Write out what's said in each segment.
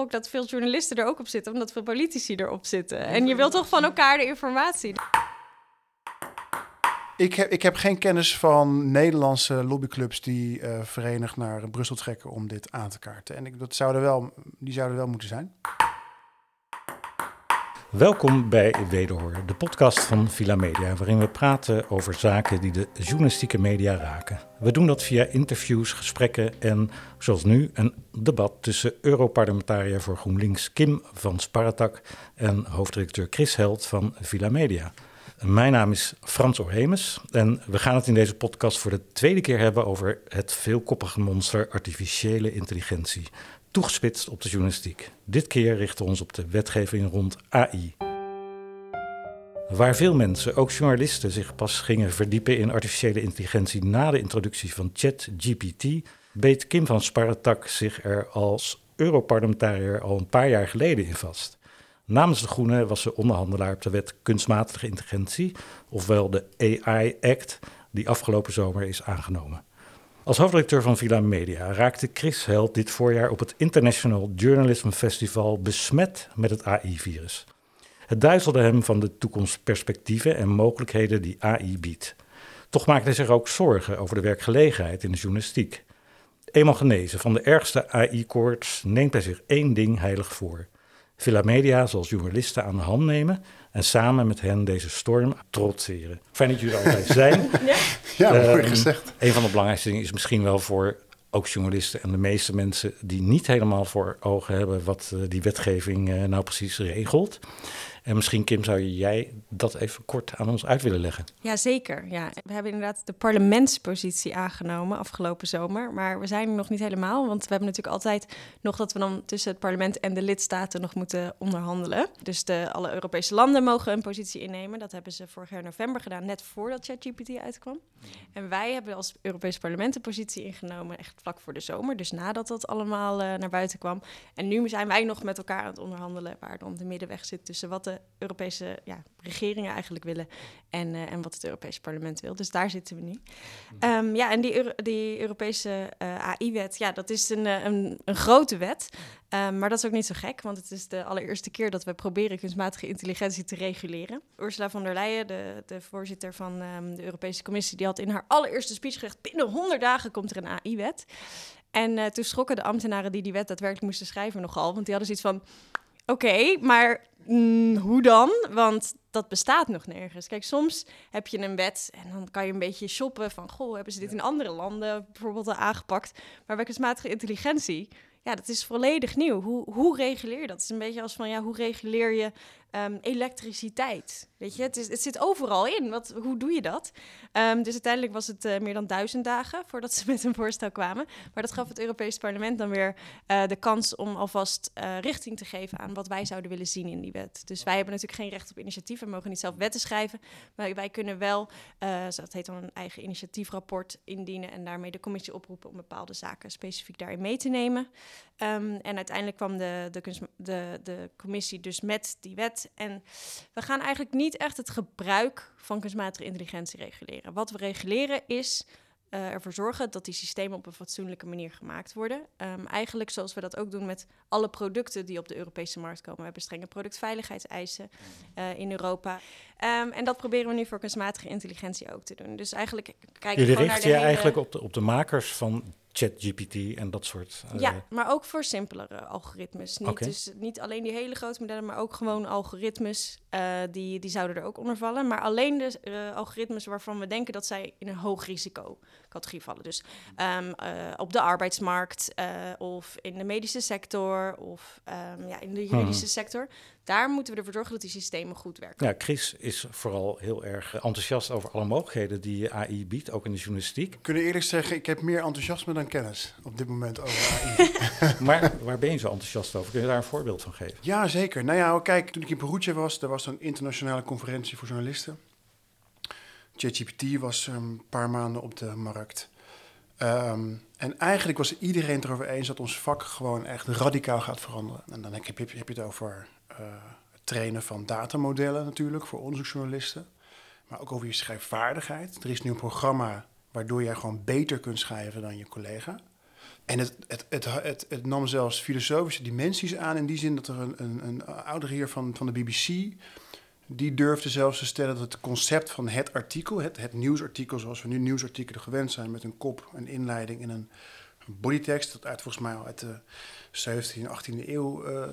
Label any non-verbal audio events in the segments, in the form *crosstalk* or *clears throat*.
gok dat veel journalisten er ook op zitten, omdat veel politici erop zitten. En je wilt toch van elkaar de informatie. Ik heb, ik heb geen kennis van Nederlandse lobbyclubs die uh, verenigd naar Brussel trekken om dit aan te kaarten. En ik, dat zouden wel, die zouden wel moeten zijn. Welkom bij Wederhoor, de podcast van Villa Media, waarin we praten over zaken die de journalistieke media raken. We doen dat via interviews, gesprekken en, zoals nu, een debat tussen Europarlementariër voor GroenLinks Kim van Spartak en hoofddirecteur Chris Held van Villa Media. Mijn naam is Frans Orhemes en we gaan het in deze podcast voor de tweede keer hebben over het veelkoppige monster artificiële intelligentie toegespitst op de journalistiek. Dit keer richten we ons op de wetgeving rond AI. Waar veel mensen, ook journalisten, zich pas gingen verdiepen in artificiële intelligentie na de introductie van ChatGPT, beet Kim van Spartak zich er als Europarlementariër al een paar jaar geleden in vast. Namens de Groenen was ze onderhandelaar op de wet kunstmatige intelligentie, ofwel de AI Act, die afgelopen zomer is aangenomen. Als hoofdredacteur van Villa Media raakte Chris Held dit voorjaar op het International Journalism Festival besmet met het AI-virus. Het duizelde hem van de toekomstperspectieven en mogelijkheden die AI biedt. Toch maakte hij zich ook zorgen over de werkgelegenheid in de journalistiek. Eenmaal genezen van de ergste AI-koorts neemt hij zich één ding heilig voor. Villa Media zal journalisten aan de hand nemen en samen met hen deze storm trotseren. Fijn dat jullie er altijd *laughs* zijn. ja, ja mooi ehm, gezegd. Een van de belangrijkste dingen is misschien wel voor ook journalisten en de meeste mensen die niet helemaal voor ogen hebben wat uh, die wetgeving uh, nou precies regelt. En misschien, Kim, zou jij dat even kort aan ons uit willen leggen? Ja, zeker. Ja. We hebben inderdaad de parlementspositie aangenomen afgelopen zomer. Maar we zijn nog niet helemaal, want we hebben natuurlijk altijd nog dat we dan tussen het parlement en de lidstaten nog moeten onderhandelen. Dus de, alle Europese landen mogen een positie innemen. Dat hebben ze vorig jaar november gedaan, net voordat ChatGPT uitkwam. En wij hebben als Europees parlement een positie ingenomen, echt vlak voor de zomer. Dus nadat dat allemaal uh, naar buiten kwam. En nu zijn wij nog met elkaar aan het onderhandelen, waar dan de middenweg zit tussen wat de Europese ja, regeringen eigenlijk willen en, uh, en wat het Europese parlement wil. Dus daar zitten we nu. Um, ja, en die, Euro die Europese uh, AI-wet, ja, dat is een, een, een grote wet. Um, maar dat is ook niet zo gek, want het is de allereerste keer dat we proberen kunstmatige intelligentie te reguleren. Ursula von der Leyen, de, de voorzitter van um, de Europese Commissie, die had in haar allereerste speech gezegd: binnen 100 dagen komt er een AI-wet. En uh, toen schrokken de ambtenaren die die wet daadwerkelijk moesten schrijven nogal, want die hadden zoiets van: oké, okay, maar mm, hoe dan? Want dat bestaat nog nergens. Kijk, soms heb je een wet en dan kan je een beetje shoppen van... goh, hebben ze dit in andere landen bijvoorbeeld al aangepakt? Maar bij kunstmatige intelligentie, ja, dat is volledig nieuw. Hoe, hoe reguleer je dat? Het is een beetje als van, ja, hoe reguleer je um, elektriciteit? Weet je, het, is, het zit overal in. Wat, hoe doe je dat? Um, dus uiteindelijk was het uh, meer dan duizend dagen voordat ze *laughs* met een voorstel kwamen. Maar dat gaf het Europees Parlement dan weer uh, de kans om alvast uh, richting te geven aan wat wij zouden willen zien in die wet. Dus wij hebben natuurlijk geen recht op initiatief. We mogen niet zelf wetten schrijven. Maar wij kunnen wel, dat heet dan een eigen initiatiefrapport indienen en daarmee de commissie oproepen om bepaalde zaken specifiek daarin mee te nemen. Um, en uiteindelijk kwam de, de, de, de commissie dus met die wet. En we gaan eigenlijk niet echt het gebruik van kunstmatige intelligentie reguleren. Wat we reguleren is uh, ervoor zorgen dat die systemen op een fatsoenlijke manier gemaakt worden. Um, eigenlijk zoals we dat ook doen met alle producten die op de Europese markt komen. We hebben strenge productveiligheidseisen uh, in Europa. Um, en dat proberen we nu voor kunstmatige intelligentie ook te doen. Dus eigenlijk kijken we naar de je hele... eigenlijk op de, op de makers van ChatGPT en dat soort. Uh... Ja, maar ook voor simpelere algoritmes. Niet, okay. Dus niet alleen die hele grote modellen, maar ook gewoon algoritmes. Uh, die, die zouden er ook onder vallen. Maar alleen de uh, algoritmes waarvan we denken dat zij in een hoog risico categorie vallen. Dus um, op de arbeidsmarkt of in de medische sector of um, ja, in de juridische hmm. sector. Daar moeten we ervoor zorgen dat die systemen goed werken. Ja, Chris is vooral heel erg enthousiast over alle mogelijkheden die AI biedt, ook in de journalistiek. We kunnen eerlijk zeggen, ik heb meer enthousiasme dan kennis op dit moment over AI. *laughs* *laughs* maar waar ben je zo enthousiast over? Kun je daar een voorbeeld van geven? Ja, zeker. Nou ja, kijk, toen ik in Perugia was, er was een internationale conferentie voor journalisten. ChatGPT was een paar maanden op de markt. Um, en eigenlijk was iedereen erover eens dat ons vak gewoon echt radicaal gaat veranderen. En dan heb je, heb je het over uh, het trainen van datamodellen natuurlijk voor onderzoeksjournalisten. Maar ook over je schrijfvaardigheid. Er is nu een programma waardoor jij gewoon beter kunt schrijven dan je collega. En het, het, het, het, nam zelfs filosofische dimensies aan in die zin dat er een, een, een ouder heer van, van de BBC die durfde zelfs te stellen dat het concept van het artikel, het, het nieuwsartikel zoals we nu nieuwsartikelen gewend zijn, met een kop, een inleiding en een bodytext, dat uit volgens mij uit de 17e, 18e eeuw uh,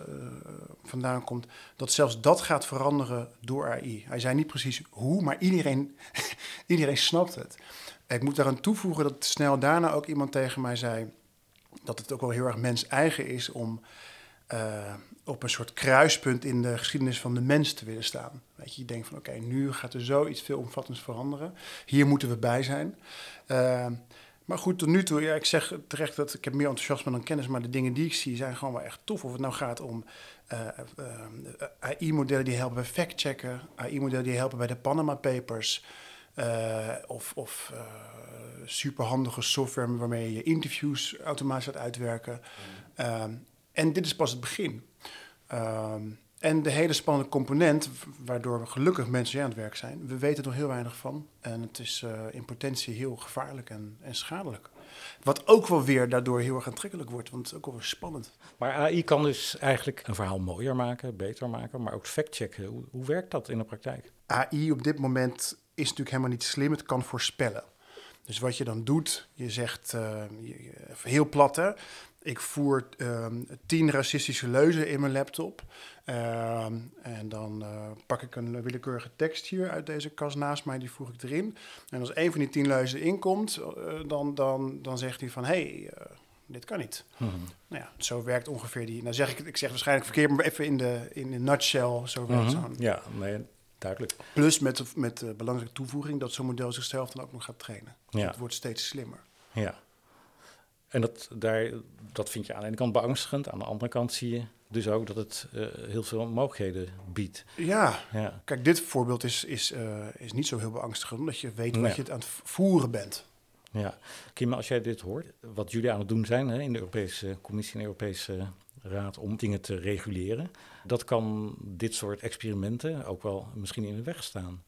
vandaan komt, dat zelfs dat gaat veranderen door AI. Hij zei niet precies hoe, maar iedereen, *laughs* iedereen snapt het. Ik moet daaraan toevoegen dat snel daarna ook iemand tegen mij zei dat het ook wel heel erg mens-eigen is om uh, op een soort kruispunt in de geschiedenis van de mens te willen staan. Weet je, je denkt van oké, nu gaat er zoiets veelomvattends veranderen. Hier moeten we bij zijn. Uh, maar goed, tot nu toe, ja, ik zeg terecht dat ik heb meer enthousiasme dan kennis, maar de dingen die ik zie zijn gewoon wel echt tof. Of het nou gaat om uh, AI-modellen die helpen bij fact-checken, AI-modellen die helpen bij de Panama Papers, of, of superhandige software waarmee je interviews automatisch gaat uitwerken. Mm. En dit is pas het begin. Um, en de hele spannende component, waardoor gelukkig mensen aan het werk zijn, we weten er nog heel weinig van. En het is uh, in potentie heel gevaarlijk en, en schadelijk. Wat ook wel weer daardoor heel erg aantrekkelijk wordt, want het is ook wel weer spannend. Maar AI kan dus eigenlijk een verhaal mooier maken, beter maken, maar ook factchecken. Hoe, hoe werkt dat in de praktijk? AI op dit moment is natuurlijk helemaal niet slim, het kan voorspellen. Dus wat je dan doet, je zegt, uh, heel plat hè, ik voer um, tien racistische leuzen in mijn laptop. Uh, en dan uh, pak ik een willekeurige tekst hier uit deze kast naast mij, die voeg ik erin. En als een van die tien leuzen inkomt, uh, dan, dan, dan zegt hij van... hé, hey, dit kan niet. Mm -hmm. Nou ja, zo werkt ongeveer die... Nou zeg ik, ik zeg waarschijnlijk verkeerd, maar even in de, in de nutshell, zo werkt mm -hmm. Ja, nee, duidelijk. Plus met, met de belangrijke toevoeging dat zo'n model zichzelf dan ook nog gaat trainen. Dus ja. het wordt steeds slimmer. Ja. En dat, daar, dat vind je aan de ene kant beangstigend. Aan de andere kant zie je dus ook dat het uh, heel veel mogelijkheden biedt. Ja, ja. kijk, dit voorbeeld is, is, uh, is niet zo heel beangstigend, omdat je weet nee. wat je het aan het voeren bent. Ja, Kim, als jij dit hoort, wat jullie aan het doen zijn hè, in de Europese Commissie en de Europese Raad om dingen te reguleren, dat kan dit soort experimenten ook wel misschien in de weg staan.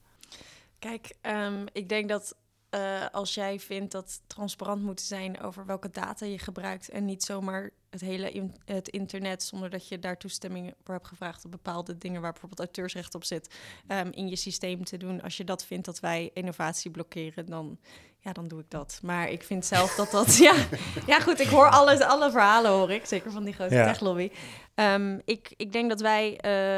Kijk, um, ik denk dat uh, als jij vindt dat transparant moet zijn over welke data je gebruikt en niet zomaar het hele in, het internet zonder dat je daar toestemming voor hebt gevraagd op bepaalde dingen waar bijvoorbeeld auteursrecht op zit um, in je systeem te doen. Als je dat vindt dat wij innovatie blokkeren, dan ja, dan doe ik dat. Maar ik vind zelf dat dat... *laughs* ja, ja, goed, ik hoor alle, alle verhalen, hoor ik. Zeker van die grote ja. techlobby. Um, ik, ik denk dat wij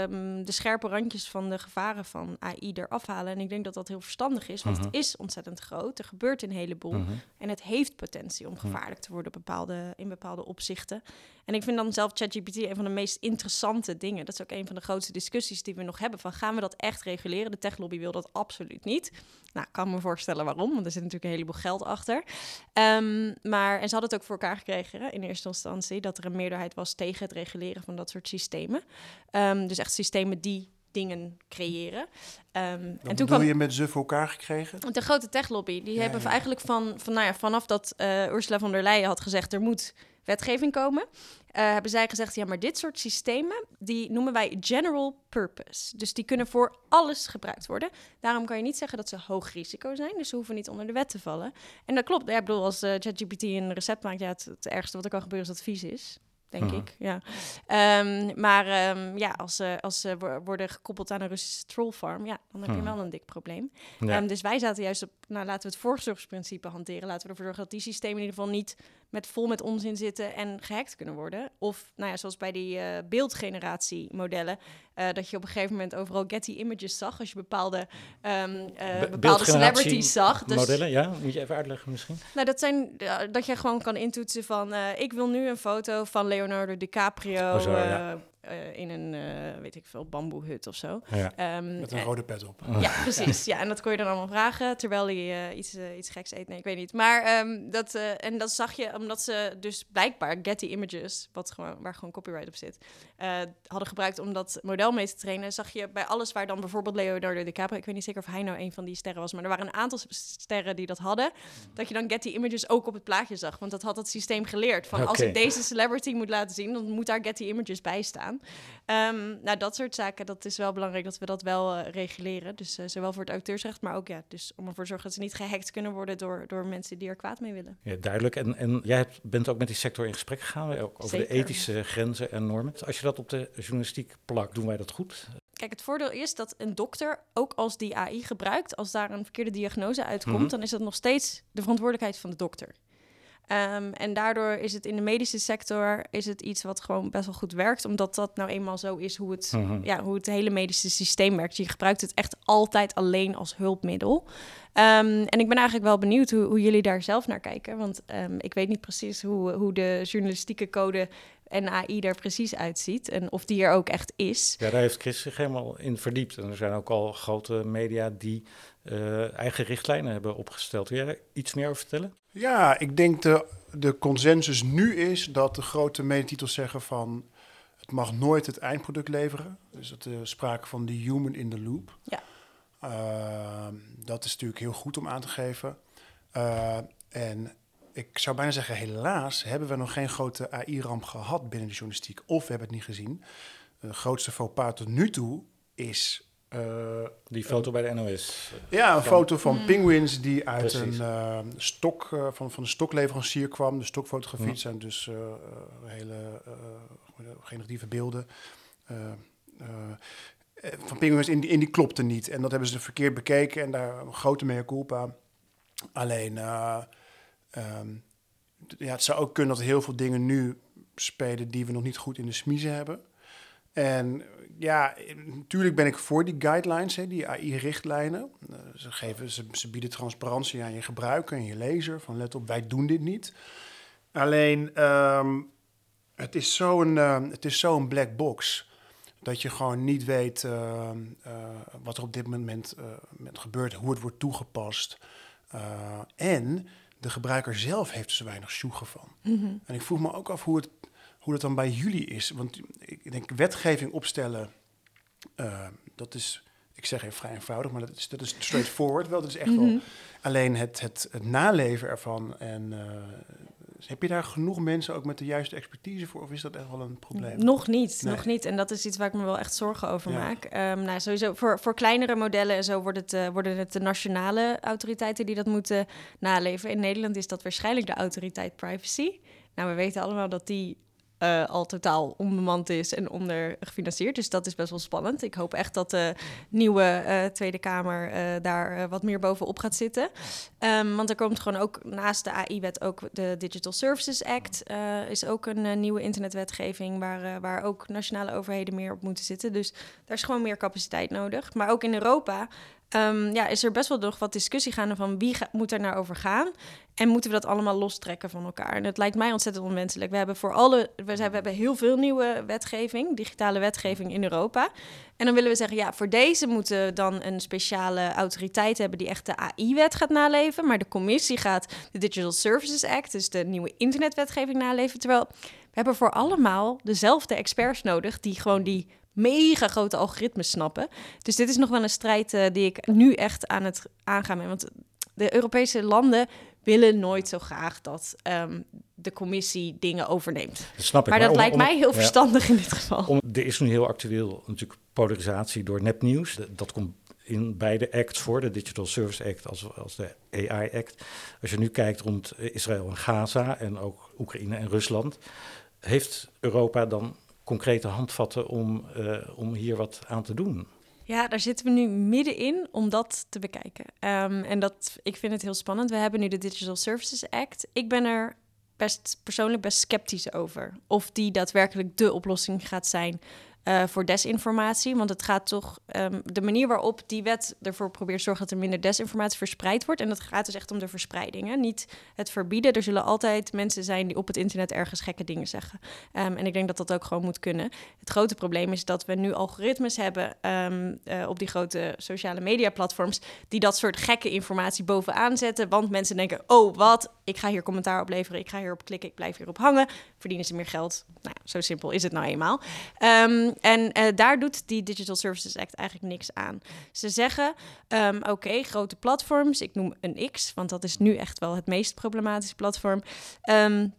um, de scherpe randjes van de gevaren van AI eraf halen. En ik denk dat dat heel verstandig is, want uh -huh. het is ontzettend groot. Er gebeurt een heleboel. Uh -huh. En het heeft potentie om gevaarlijk te worden bepaalde, in bepaalde opzichten. En ik vind dan zelf ChatGPT een van de meest interessante dingen. Dat is ook een van de grootste discussies die we nog hebben. Van gaan we dat echt reguleren? De techlobby wil dat absoluut niet. Nou, ik kan me voorstellen waarom, want er zit natuurlijk een heleboel geld achter. Um, maar, en ze hadden het ook voor elkaar gekregen in eerste instantie, dat er een meerderheid was tegen het reguleren van dat soort systemen. Um, dus echt systemen die dingen creëren. Um, en toen kwam je met ze voor elkaar gekregen? De grote techlobby. Die ja, hebben ja. eigenlijk van, van, nou ja, vanaf dat uh, Ursula von der Leyen had gezegd... er moet wetgeving komen, uh, hebben zij gezegd... ja, maar dit soort systemen, die noemen wij general purpose. Dus die kunnen voor alles gebruikt worden. Daarom kan je niet zeggen dat ze hoog risico zijn. Dus ze hoeven niet onder de wet te vallen. En dat klopt. Ja, ik bedoel, als uh, ChatGPT een recept maakt... ja, het, het ergste wat er kan gebeuren is dat het vies is denk uh -huh. ik. Ja. Um, maar um, ja, als ze, als ze worden gekoppeld aan een Russische trollfarm, ja, dan heb je -huh. wel een dik probleem. Ja. Um, dus wij zaten juist op, nou laten we het voorzorgsprincipe hanteren. Laten we ervoor zorgen dat die systemen in ieder geval niet met vol met onzin zitten en gehackt kunnen worden. Of, nou ja, zoals bij die uh, beeldgeneratiemodellen, uh, dat je op een gegeven moment overal Getty images zag als je bepaalde, um, uh, bepaalde celebrities zag. Dus, modellen, ja? Moet je even uitleggen misschien? Nou, dat zijn dat je gewoon kan intoetsen van, ik wil nu een foto van Leonardo DiCaprio. Oh, ja. Uh, in een, uh, weet ik veel, bamboehut of zo. Ja, um, met een en, rode pet op. Ja, precies. Ja, en dat kon je dan allemaal vragen, terwijl hij uh, iets, iets geks eet. Nee, ik weet niet. Maar um, dat, en dat zag je omdat ze dus blijkbaar Getty Images, wat gewoon, waar gewoon copyright op zit, hadden gebruikt om dat model mee te trainen. Zag je bij alles waar dan bijvoorbeeld Leonardo DiCaprio, ik weet niet zeker of hij nou een van die sterren was, maar er waren een aantal sterren die dat hadden, dat je dan Getty Images ook op het plaatje zag. Want dat had het systeem geleerd. Van okay. als ik deze celebrity moet laten zien, dan moet daar Getty Images bij staan. Gaan. Ehm, nou, dat soort zaken, dat is wel belangrijk dat we dat wel uh, reguleren. Dus uh, zowel voor het auteursrecht, maar ook ja, dus om ervoor te zorgen dat ze niet gehackt kunnen worden door, door mensen die er kwaad mee willen. Ja, duidelijk. En, en jij bent ook met die sector in gesprek gegaan, ook over Zeker. de ethische grenzen en normen. Als je dat op de journalistiek plakt, doen wij dat goed? Kijk, het voordeel is dat een dokter, ook als die AI gebruikt, als daar een verkeerde diagnose uitkomt, mm -hmm. dan is dat nog steeds de verantwoordelijkheid van de dokter. Um, en daardoor is het in de medische sector is het iets wat gewoon best wel goed werkt, omdat dat nou eenmaal zo is hoe het, -hmm. ja, hoe het hele medische systeem werkt. Je gebruikt het echt altijd alleen als hulpmiddel. Um, en ik ben eigenlijk wel benieuwd hoe, hoe jullie daar zelf naar kijken, want um, ik weet niet precies hoe, hoe de journalistieke code en AI er precies uitziet en of die er ook echt is. Ja, daar heeft Chris zich helemaal in verdiept. En er zijn ook al grote media die uh, eigen richtlijnen hebben opgesteld. Wil jij iets meer over vertellen? Ja, ik denk de, de consensus nu is dat de grote mediatitels zeggen van... het mag nooit het eindproduct leveren. Dus dat er sprake van de human in the loop. Ja. Uh, dat is natuurlijk heel goed om aan te geven. Uh, en ik zou bijna zeggen, helaas hebben we nog geen grote AI-ramp gehad binnen de journalistiek. Of we hebben het niet gezien. De grootste faux pas tot nu toe is... Uh, die foto bij de NOS. Ja, een van... foto van mm. penguins die uit Precies. een uh, stok, uh, van, van een stokleverancier kwam. De stokfotografie mm. zijn dus hele generatieve beelden. van penguins in die, in die klopte niet. En dat hebben ze verkeerd bekeken en daar een grote mea culpa. Alleen... Um, ja, het zou ook kunnen dat heel veel dingen nu spelen die we nog niet goed in de smiezen hebben. En ja, natuurlijk ben ik voor die guidelines, hè, die AI-richtlijnen. Uh, ze, geven, ze, ze, bieden transparantie aan je gebruiker en je lezer. Van let op, wij doen dit niet. Alleen, um, het is zo'n uh, het is zo'n black box dat je gewoon niet weet uh, wat er op dit moment gebeurt, hoe het wordt toegepast. en de gebruiker zelf heeft er zo weinig sjoegen van. Mm -hmm. En ik vroeg me ook af hoe het, hoe dat dan bij jullie is. Want ik denk, wetgeving opstellen, uh, dat is, ik zeg even vrij eenvoudig, maar dat is, dat is straightforward wel. Dat is echt mm -hmm. wel alleen het, het, het naleven ervan en uh, heb je daar genoeg mensen ook met de juiste expertise voor? Of is dat echt wel een probleem? Nog niet, nee. nog niet. En dat is iets waar ik me wel echt zorgen over ja. maak. Um, nou, sowieso voor, voor kleinere modellen en zo wordt het, uh, worden het de nationale autoriteiten die dat moeten naleven. In Nederland is dat waarschijnlijk de autoriteit privacy. Nou, we weten allemaal dat die uh, al totaal onbemand is en ondergefinancierd. Dus dat is best wel spannend. Ik hoop echt dat de nieuwe uh, Tweede Kamer uh, daar wat meer bovenop gaat zitten. Um, want er komt gewoon ook naast de AI-wet ook de Digital Services Act. is ook een nieuwe internetwetgeving waar, waar ook nationale overheden meer op moeten zitten. Dus daar is gewoon meer capaciteit nodig. Maar ook in Europa Um, ja, is er best wel nog wat discussie gaande van wie moet er nou over gaan en moeten we dat allemaal lostrekken van elkaar. En het lijkt mij ontzettend onwenselijk. We hebben voor alle, we, we hebben heel veel nieuwe wetgeving, digitale wetgeving in Europa. En dan willen we zeggen, ja, voor deze moeten we dan een speciale autoriteit hebben die echt de AI-wet gaat naleven. Maar de commissie gaat de Digital Services Act, dus de nieuwe internetwetgeving naleven. Terwijl we hebben voor allemaal dezelfde experts nodig die gewoon die mega grote algoritmes snappen. Dus dit is nog wel een strijd uh, die ik nu echt aan het aangaan ben. Want de Europese landen willen nooit zo graag dat um, de commissie dingen overneemt. Dat snap ik. Maar, maar dat om, lijkt om, mij heel ja, verstandig in dit geval. Om, er is nu heel actueel natuurlijk polarisatie door nepnieuws. Dat, dat komt in beide acts voor, de Digital Service Act als, als de AI Act. Als je nu kijkt rond Israël en Gaza en ook Oekraïne en Rusland, heeft Europa dan concrete handvatten om, uh, om hier wat aan te doen? Ja, daar zitten we nu middenin om dat te bekijken. Um, en dat, ik vind het heel spannend. We hebben nu de Digital Services Act. Ik ben er best persoonlijk best sceptisch over of die daadwerkelijk de oplossing gaat zijn uh, voor desinformatie. Want het gaat toch um, de manier waarop die wet ervoor probeert zorgen dat er minder desinformatie verspreid wordt. En dat gaat dus echt om de verspreiding. Niet het verbieden. Er zullen altijd mensen zijn die op het internet ergens gekke dingen zeggen. Um, en ik denk dat dat ook gewoon moet kunnen. Het grote probleem is dat we nu algoritmes hebben um, uh, op die grote sociale media platforms. die dat soort gekke informatie bovenaan zetten. Want mensen denken: oh, wat? Ik ga hier commentaar opleveren. Ik ga hierop klikken. Ik blijf hierop hangen. Verdienen ze meer geld? Nou, zo simpel is het nou eenmaal. En uh, daar doet die Digital Services Act eigenlijk niks aan. Ze zeggen, um, oké, grote platforms, ik noem een X, want dat is nu echt wel het meest problematische platform. Um,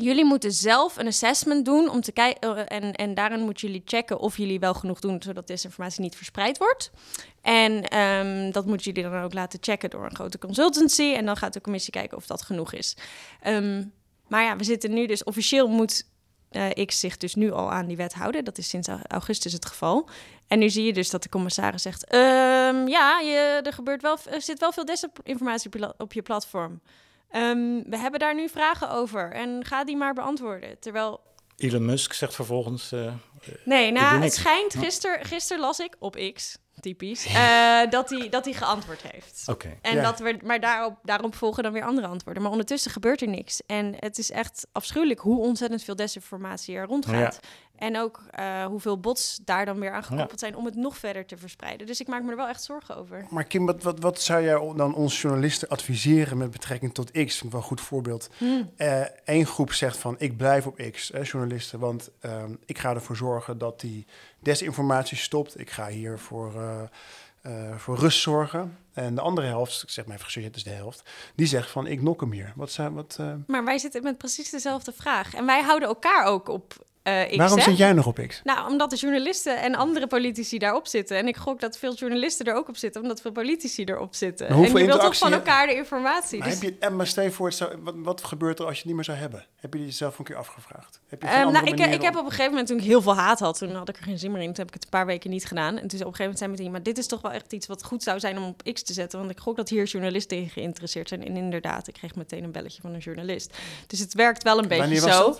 jullie moeten zelf een assessment doen om te kijken. en, en daarin moeten jullie checken of jullie wel genoeg doen, zodat desinformatie niet verspreid wordt. En ehm, dat moeten jullie dan ook laten checken door een grote consultancy. En dan gaat de commissie kijken of dat genoeg is. Ehm, maar ja, we zitten nu dus officieel moet uh, X zich dus nu al aan die wet houden. Dat is sinds augustus het geval. En nu zie je dus dat de commissaris zegt: um, Ja, je, er, gebeurt wel, er zit wel veel desinformatie op je, platform. Um, we hebben daar nu vragen over en ga die maar beantwoorden. Terwijl. Elon Musk zegt vervolgens. Uh, nee, nou, het schijnt. Gisteren gister las ik op X typisch, *laughs* uh, dat hij dat hij geantwoord heeft. Oké. En dat we, maar daarop, daarop volgen dan weer andere antwoorden. Maar ondertussen gebeurt er niks. En het is echt afschuwelijk hoe ontzettend veel desinformatie er rondgaat. Ja. En ook uh, hoeveel bots daar dan weer aan gekoppeld zijn om het nog verder te verspreiden. Dus ik maak me er wel echt zorgen over. Maar Kim, wat, wat, wat zou jij dan ons journalisten adviseren met betrekking tot X? Vind wel een goed voorbeeld. Hmm. Eén uh, groep zegt van ik blijf op X, hè, journalisten, want uh, ik ga ervoor zorgen dat die desinformatie stopt. Ik ga hier voor, uh, voor rust zorgen. En de andere helft, ik zeg maar even het is de helft, die zegt van ik nok hem hier. Wat zijn, wat, Maar wij zitten met precies dezelfde vraag. En wij houden elkaar ook op uh, Waarom zit jij nog op X? Nou, omdat de journalisten en andere politici daarop zitten. En ik gok dat veel journalisten er ook op zitten, omdat veel politici erop zitten. En je wilt toch van elkaar de informatie. Maar, dus... heb je, maar stel voor, wat, wat gebeurt er als je het niet meer zou hebben? Heb je jezelf een keer afgevraagd? Heb je um, nou, ik, ik heb op een gegeven moment, toen ik heel veel haat had, toen had ik er geen zin meer in. Toen heb ik het een paar weken niet gedaan. En toen op een gegeven moment zei meteen, maar dit is toch wel echt iets wat goed zou zijn om op X te zetten. Want ik gok dat hier journalisten in geïnteresseerd zijn. En inderdaad, ik kreeg meteen een belletje van een journalist. Dus het werkt wel een beetje zo.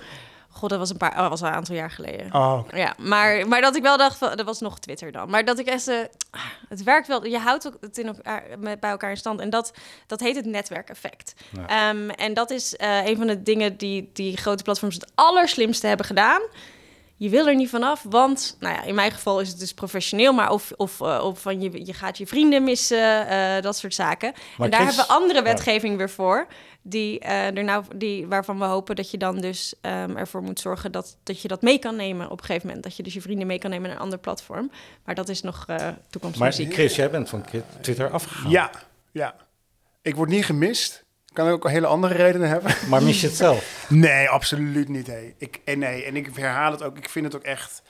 God, dat was een paar, oh, was al een aantal jaar geleden. Oh, Ja, maar, maar dat ik wel dacht, van, dat was nog Twitter dan. Maar dat ik echt, uh, het werkt wel. Je houdt het in elkaar, met, bij elkaar in stand. En dat, dat heet het netwerkeffect. Ja. Um, en dat is uh, een van de dingen die die grote platforms het allerslimste hebben gedaan je wil er niet vanaf, want nou ja, in mijn geval is het dus professioneel, maar of, of, uh, of van je, je gaat je vrienden missen, uh, dat soort zaken. Maar en daar hebben we andere wetgeving weer voor, die, uh, er nou, die, waarvan we hopen dat je dan dus um, ervoor moet zorgen dat, dat je dat mee kan nemen op een gegeven moment. Dat je dus je vrienden mee kan nemen naar een ander platform. Maar dat is nog toekomstmuziek. Maar Chris, jij bent van Twitter afgegaan. Ja, ja. Ik word niet gemist. Kan ook hele andere redenen hebben. Maar mis je het zelf? *laughs* nee, absoluut niet. Hey. Ik, en nee, en ik herhaal het ook. Ik vind het ook echt...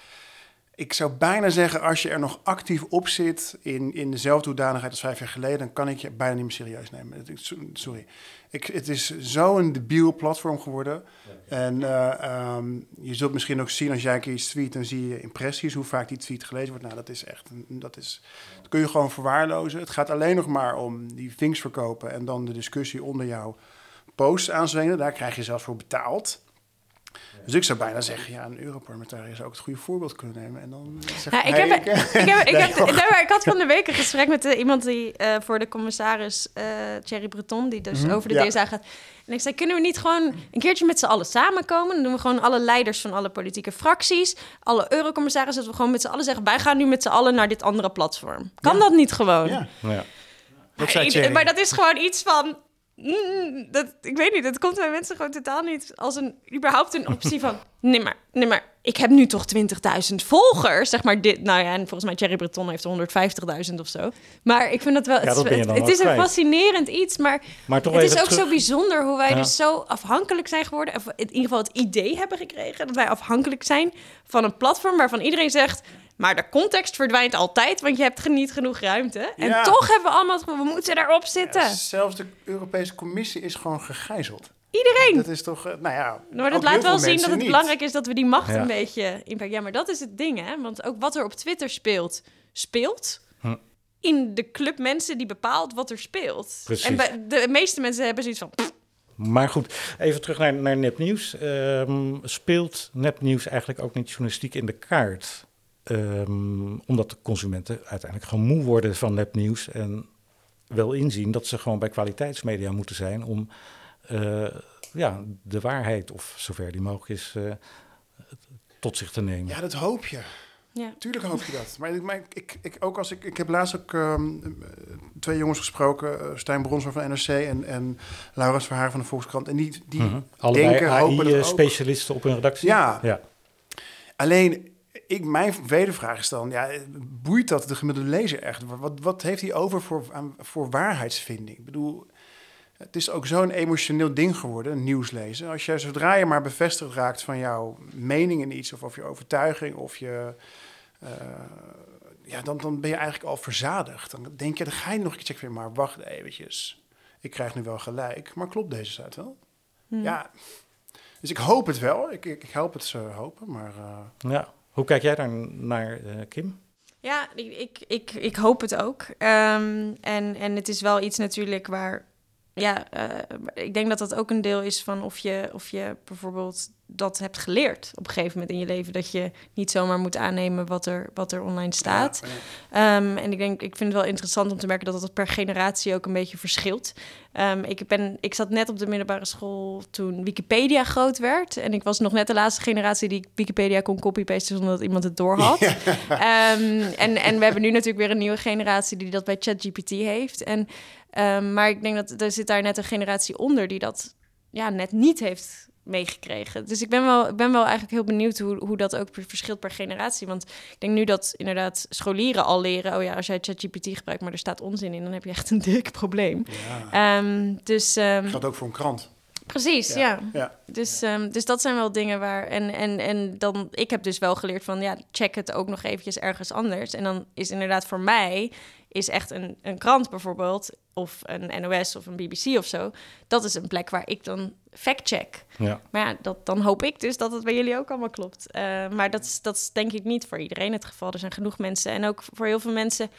Ik zou bijna zeggen, als je er nog actief op zit in, in dezelfde hoedanigheid als vijf jaar geleden, dan kan ik je bijna niet meer serieus nemen. Sorry. Ik, het is zo'n debiel platform geworden. En uh, um, je zult misschien ook zien als jij een keer iets tweet, dan zie je impressies, hoe vaak die tweet gelezen wordt. Nou, dat is echt, dat, is, dat kun je gewoon verwaarlozen. Het gaat alleen nog maar om die things verkopen en dan de discussie onder jouw posts aanzwingen. Daar krijg je zelfs voor betaald. Dus ik zou bijna zeggen, ja, een Europarlementariër zou ook het goede voorbeeld kunnen nemen. En dan zeg ja, ik, heb, ik, heb, ik, *laughs* heb, ik had van de week een gesprek met uh, iemand die uh, voor de commissaris uh, Thierry Breton, die dus mm -hmm, over de ja. DSA gaat. En ik zei, kunnen we niet gewoon een keertje met z'n allen samenkomen? Dan doen we gewoon alle leiders van alle politieke fracties, alle eurocommissarissen, dat we gewoon met z'n allen zeggen, wij gaan nu met z'n allen naar dit andere platform. Kan ja. dat niet gewoon? Ja. ja. Maar, maar dat is gewoon iets van, Mm, dat, ik weet niet, dat komt bij mensen gewoon totaal niet als een überhaupt een optie van. *laughs* Nee, maar, nee, maar ik heb nu toch 20.000 volgers. Zeg maar dit. Nou ja, en volgens mij Thierry Breton heeft 150.000 of zo. Maar ik vind dat wel. Ja, het, het, het is een fascinerend iets, maar, maar het is ook zo bijzonder hoe wij ja. dus zo afhankelijk zijn geworden. Of in ieder geval het idee hebben gekregen dat wij afhankelijk zijn van een platform waarvan iedereen zegt. Maar de context verdwijnt altijd, want je hebt niet genoeg ruimte. En ja. toch hebben we allemaal, we moeten daarop zitten. Ja, zelfs de Europese Commissie is gewoon gegijzeld. Iedereen. Dat is toch, nou ja. Maar dat laat wel zien dat het belangrijk is dat we die macht ja. een beetje impact. Ja, maar dat is het ding, hè? Want ook wat er op Twitter speelt, speelt. Hm. In de club mensen die bepaalt wat er speelt. Precies. En bij de meeste mensen hebben zoiets van. Pff. Maar goed, even terug naar, naar nepnieuws. Um, speelt nepnieuws eigenlijk ook niet journalistiek in de kaart? Um, omdat de consumenten uiteindelijk gewoon moe worden van nepnieuws en wel inzien dat ze gewoon bij kwaliteitsmedia moeten zijn om ja, de waarheid, of zover die mogelijk is, uh, tot zich te nemen. Ja, dat hoop je. Ja. Tuurlijk hoop je dat. Maar, maar ik, ik, ook als ik, ik heb laatst ook um, twee jongens gesproken, uh, Stijn van NRC en, en Laurens Verhaar van de Volkskrant. En die, die mm -hmm. Allebei denken, AI specialisten op hun redactie. Ja. ja. Alleen ik, mijn wedervraag is dan, ja, boeit dat de gemiddelde lezer echt? Wat, wat heeft hij over voor, voor waarheidsvinding? Ik bedoel, Het is ook zo'n emotioneel ding geworden, nieuws lezen. Als je, zodra je maar bevestigd raakt van jouw mening in iets, of, of je overtuiging, of je. Uh, ja, dan, dan ben je eigenlijk al verzadigd. Dan denk je, dan ga je nog een keer checken, maar wacht eventjes. Ik krijg nu wel gelijk, maar klopt deze site wel? Hmm. Ja, dus ik hoop het wel. Ik, ik, ik help het ze hopen, maar... Uh... Ja, hoe kijk jij daar naar, uh, Kim? Ja, ik, ik, ik, hoop het ook. Um, en, en het is wel iets natuurlijk waar ja, uh, ik denk dat dat ook een deel is van of je, of je bijvoorbeeld dat hebt geleerd op een gegeven moment in je leven. Dat je niet zomaar moet aannemen wat er, wat er online staat. Ehm, en ik denk, ik vind het wel interessant om te merken dat dat per generatie ook een beetje verschilt. Um, ik, ben, ik zat net op de middelbare school toen Wikipedia groot werd. En ik was nog net de laatste generatie die Wikipedia kon copy-pasten zonder dat iemand het doorhad. *laughs* Ja. Um, en, en we hebben nu natuurlijk weer een nieuwe generatie die dat bij ChatGPT heeft. En maar ik denk dat er zit daar net een generatie onder die dat ja, net niet heeft meegekregen. Dus ik ben wel, ik ben wel eigenlijk heel benieuwd hoe, hoe dat ook verschilt per generatie. Want ik denk nu dat inderdaad scholieren al leren... oh ja, als jij ChatGPT gebruikt, maar er staat onzin in... dan heb je echt een dik probleem. Ja. Um, dus, um, dat gaat ook voor een krant. Precies, ja. ja. Dus, um, dus dat zijn wel dingen waar... En, en, en dan, ik heb dus wel geleerd van... ja, check het ook nog eventjes ergens anders. En dan is inderdaad voor mij is echt een, een krant bijvoorbeeld, of een NOS of een BBC of zo. Dat is een plek waar ik dan fact-check. Ja. Maar ja, dat, dan hoop ik dus dat het bij jullie ook allemaal klopt. Uh, maar dat is, dat is denk ik niet voor iedereen het geval. Er zijn genoeg mensen. En ook voor heel veel mensen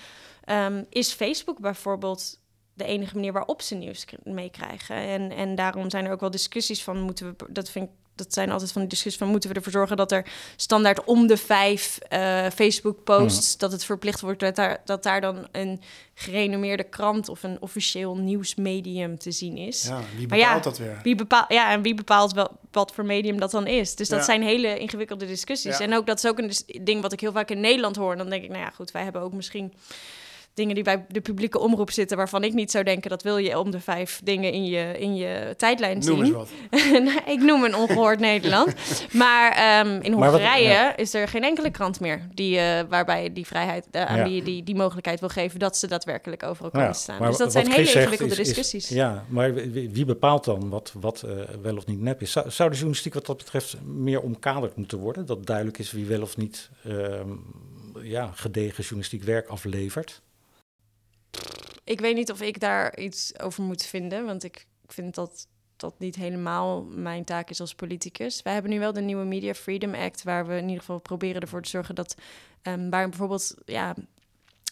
um, is Facebook bijvoorbeeld de enige manier waarop ze nieuws meekrijgen. En, en daarom zijn er ook wel discussies van moeten we. Dat vind ik dat zijn altijd van die discussies van moeten we ervoor zorgen dat er standaard om de vijf uh, Facebook-posts, mhm. dat het verplicht wordt dat daar, dat daar dan een gerenommeerde krant of een officieel nieuwsmedium te zien is. Ja, wie bepaalt dat weer? Wie bepaalt, ja, en wie bepaalt wel wat voor medium dat dan is? Dus dat zijn hele ingewikkelde discussies. En ook dat is ook een ding wat ik heel vaak in Nederland hoor. Dan denk ik, nou ja, goed, wij hebben ook misschien dingen die bij de publieke omroep zitten, waarvan ik niet zou denken dat wil je om de vijf dingen in je, in je tijdlijn noem zien. Wat. *laughs* Nou, ik noem een ongehoord Nederland. Maar um, in Hongarije is er geen enkele krant meer die, uh, waarbij die vrijheid uh, aan ja. die, die, die mogelijkheid wil geven dat ze daadwerkelijk overal kunnen staan. Dus dat zijn hele ingewikkelde discussies. ja, maar wie, bepaalt dan wat, wat uh, wel of niet nep is? Zou, zou de journalistiek wat dat betreft meer omkaderd moeten worden? Dat duidelijk is wie wel of niet ehm, ja, gedegen journalistiek werk aflevert? Ik weet niet of ik daar iets over moet vinden, want ik vind dat dat niet helemaal mijn taak is als politicus. Wij hebben nu wel de nieuwe Media Freedom Act, waar we in ieder geval proberen ervoor te zorgen dat, um, waar bijvoorbeeld ja,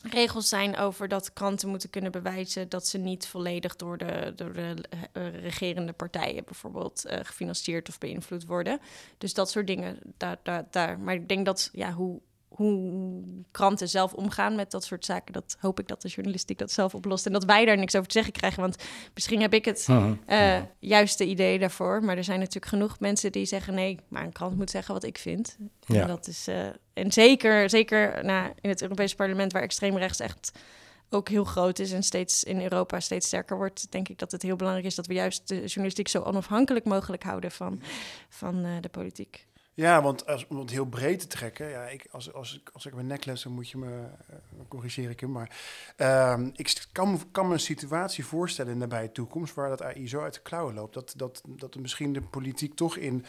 regels zijn over dat kranten moeten kunnen bewijzen dat ze niet volledig door de, door de uh, regerende partijen bijvoorbeeld uh, gefinancierd of beïnvloed worden. Dus dat soort dingen, daar, daar, daar. Maar ik denk dat, ja, hoe hoe kranten zelf omgaan met dat soort zaken. Dat hoop ik dat de journalistiek dat zelf oplost. En dat wij daar niks over te zeggen krijgen. Want misschien heb ik het uh, juiste idee daarvoor. Maar er zijn natuurlijk genoeg mensen die zeggen: nee, maar een krant moet zeggen wat ik vind. Ja. En dat is. Uh, en zeker, zeker nou, in het Europese parlement, waar extreemrechts echt ook heel groot is en steeds in Europa steeds sterker wordt, denk ik dat het heel belangrijk is dat we juist de journalistiek zo onafhankelijk mogelijk houden van, van uh, de politiek. Ja, want als, om het heel breed te trekken, ja, ik, als, als, als ik mijn necklace, dan moet je me uh, corrigeren, ik Maar uh, ik kan, kan me een situatie voorstellen in de nabije toekomst waar dat AI zo uit de klauwen loopt. Dat, dat, dat misschien de politiek toch in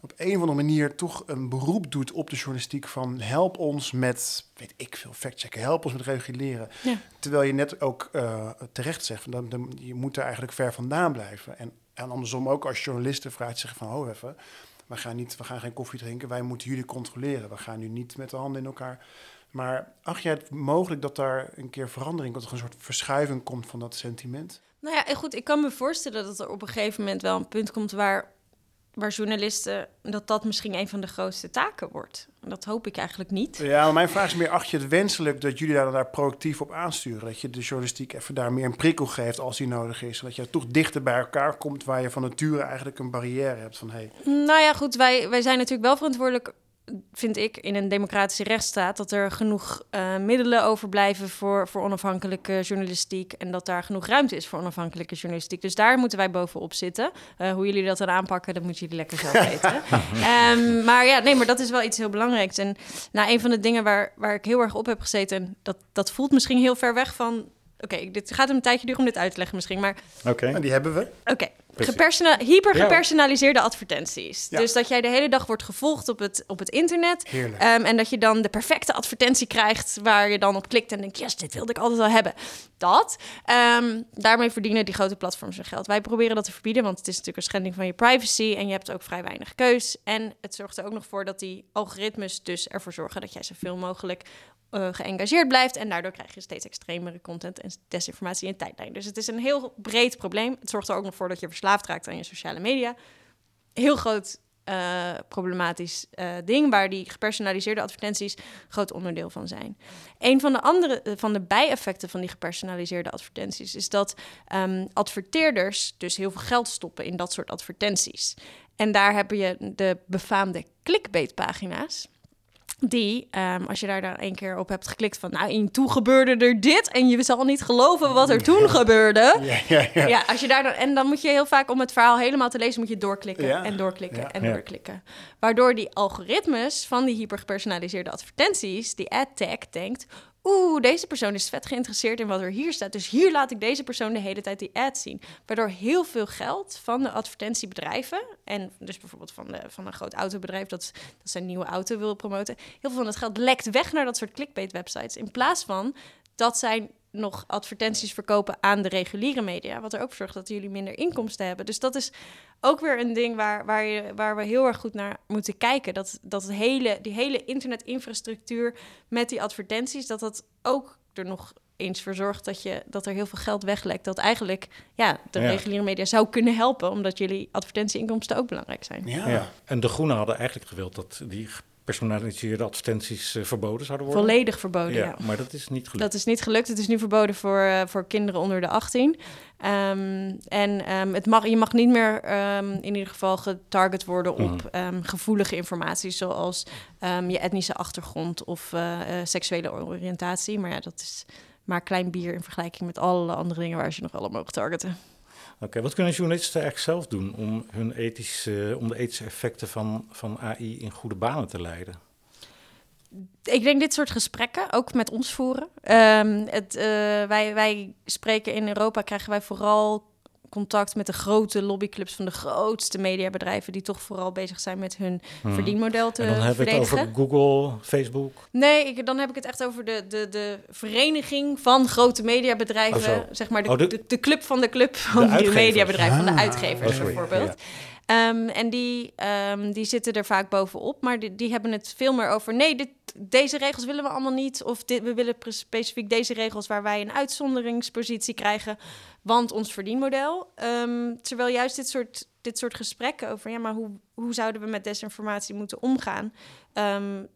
op een of andere manier toch een beroep doet op de journalistiek van help ons met, weet ik veel, factchecken, help ons met reguleren. Ja. Terwijl je net ook uh, terecht zegt, dan, dan, je moet er eigenlijk ver vandaan blijven. En, en andersom ook als journalisten vraagt zeggen van, oh even, we gaan, niet, we gaan geen koffie drinken, wij moeten jullie controleren. We gaan nu niet met de handen in elkaar. Maar acht jij het mogelijk dat daar een keer verandering, dat er een soort verschuiving komt van dat sentiment? Nou ja, goed, ik kan me voorstellen dat er op een gegeven moment wel een punt komt waar waar journalisten, dat dat misschien een van de grootste taken wordt. Dat hoop ik eigenlijk niet. Ja, maar mijn vraag is meer, acht je het wenselijk dat jullie daar, daar proactief op aansturen? Dat je de journalistiek even daar meer een prikkel geeft als die nodig is? Dat je toch dichter bij elkaar komt waar je van nature eigenlijk een barrière hebt van... Hey. Nou ja, goed, wij, wij zijn natuurlijk wel verantwoordelijk vind ik, in een democratische rechtsstaat dat er genoeg uh, middelen overblijven voor, voor onafhankelijke journalistiek en dat daar genoeg ruimte is voor onafhankelijke journalistiek. Dus daar moeten wij bovenop zitten. Uh, hoe jullie dat dan aanpakken, dat moeten jullie lekker zelf *laughs* weten. um, maar ja, nee, maar dat is wel iets heel belangrijks. En nou, een van de dingen waar, waar ik heel erg op heb gezeten, dat, dat voelt misschien heel ver weg van Oké, dit gaat een tijdje duren om dit uit te leggen misschien, maar Oké. En die hebben we. Oké. Gepersona- hypergepersonaliseerde advertenties. Ja. Dus dat jij de hele dag wordt gevolgd op het, op het internet. Heerlijk. Ehm, en dat je dan de perfecte advertentie krijgt waar je dan op klikt en denkt, yes, dit wilde ik altijd al hebben. Dat. Ehm, daarmee verdienen die grote platforms hun geld. Wij proberen dat te verbieden, want het is natuurlijk een schending van je privacy en je hebt ook vrij weinig keus. En het zorgt er ook nog voor dat die algoritmes dus ervoor zorgen dat jij zoveel mogelijk eh, geëngageerd blijft. En daardoor krijg je steeds extremere content en desinformatie in tijdlijn. Dus het is een heel breed probleem. Het zorgt er ook nog voor dat je verslaafd raakt aan je sociale media. Heel groot eh, problematisch eh, ding waar die gepersonaliseerde advertenties groot onderdeel van zijn. Een van de andere van de bijeffecten van die gepersonaliseerde advertenties is dat ehm, adverteerders dus heel veel geld stoppen in dat soort advertenties. En daar heb je de befaamde clickbait-pagina's. Die, ehm, als je daar dan één keer op hebt geklikt van, nou, in toe gebeurde er dit en je zal niet geloven wat er toen gebeurde. Ja, ja, ja. Ja, als je daar dan, en dan moet je heel vaak om het verhaal helemaal te lezen, moet je doorklikken Ja. en doorklikken Ja. en Ja. doorklikken. Waardoor die algoritmes van die hypergepersonaliseerde advertenties, die ad tag, denkt: Oeh, deze persoon is vet geïnteresseerd in wat er hier staat. Dus hier laat ik deze persoon de hele tijd die ad zien. Waardoor heel veel geld van de advertentiebedrijven, en dus bijvoorbeeld van, de, van een groot autobedrijf dat, dat zijn nieuwe auto wil promoten, heel veel van dat geld lekt weg naar dat soort clickbait-websites. In plaats van dat zij nog advertenties verkopen aan de reguliere media. Wat er ook voor zorgt dat jullie minder inkomsten hebben. Dus dat is ook weer een ding waar, waar, je, waar we heel erg goed naar moeten kijken. Dat, dat het hele, die hele internetinfrastructuur met die advertenties, dat dat ook er nog eens voor zorgt dat, je, dat er heel veel geld weglekt. Dat eigenlijk ja, de Ja. reguliere media zou kunnen helpen, omdat jullie advertentieinkomsten ook belangrijk zijn. Ja. Ja. En de Groenen hadden eigenlijk gewild dat die gepersonaliseerde advertenties eh, verboden zouden worden. Volledig verboden, ja. Ja, maar dat is niet gelukt. Dat is niet gelukt. Het is nu verboden voor, eh, voor kinderen onder de 18. Ehm, en ehm, het mag, je mag niet meer ehm, in ieder geval getarget worden op Mhm. gevoelige informatie, zoals je etnische achtergrond of eh, seksuele oriëntatie. Maar ja, dat is maar klein bier in vergelijking met alle andere dingen waar ze nog wel op mogen targeten. Oké, wat kunnen journalisten eigenlijk zelf doen om, hun ethische, om de ethische effecten van, van AI in goede banen te leiden? Ik denk dit soort gesprekken ook met ons voeren. Ehm, het, eh, wij, wij spreken in Europa, krijgen wij vooral contact met de grote lobbyclubs van de grootste mediabedrijven, die toch vooral bezig zijn met hun Hmm. verdienmodel te en dan hebben we het verdedigen. over Google, Facebook. Nee, ik, dan heb ik het echt over de, de, de vereniging van grote mediabedrijven. Oh, zeg maar de, Oh, de- de, club van de club van de, mediabedrijven, van de Ah, uitgevers oh, bijvoorbeeld. Ehm, en die, ehm, die zitten er vaak bovenop, maar die, die hebben het veel meer over... nee, dit, deze regels willen we allemaal niet... of we willen specifiek deze regels waar wij een uitzonderingspositie krijgen... want ons verdienmodel. Ehm, terwijl juist dit soort, dit soort gesprekken over... ja, maar hoe, hoe zouden we met desinformatie moeten omgaan...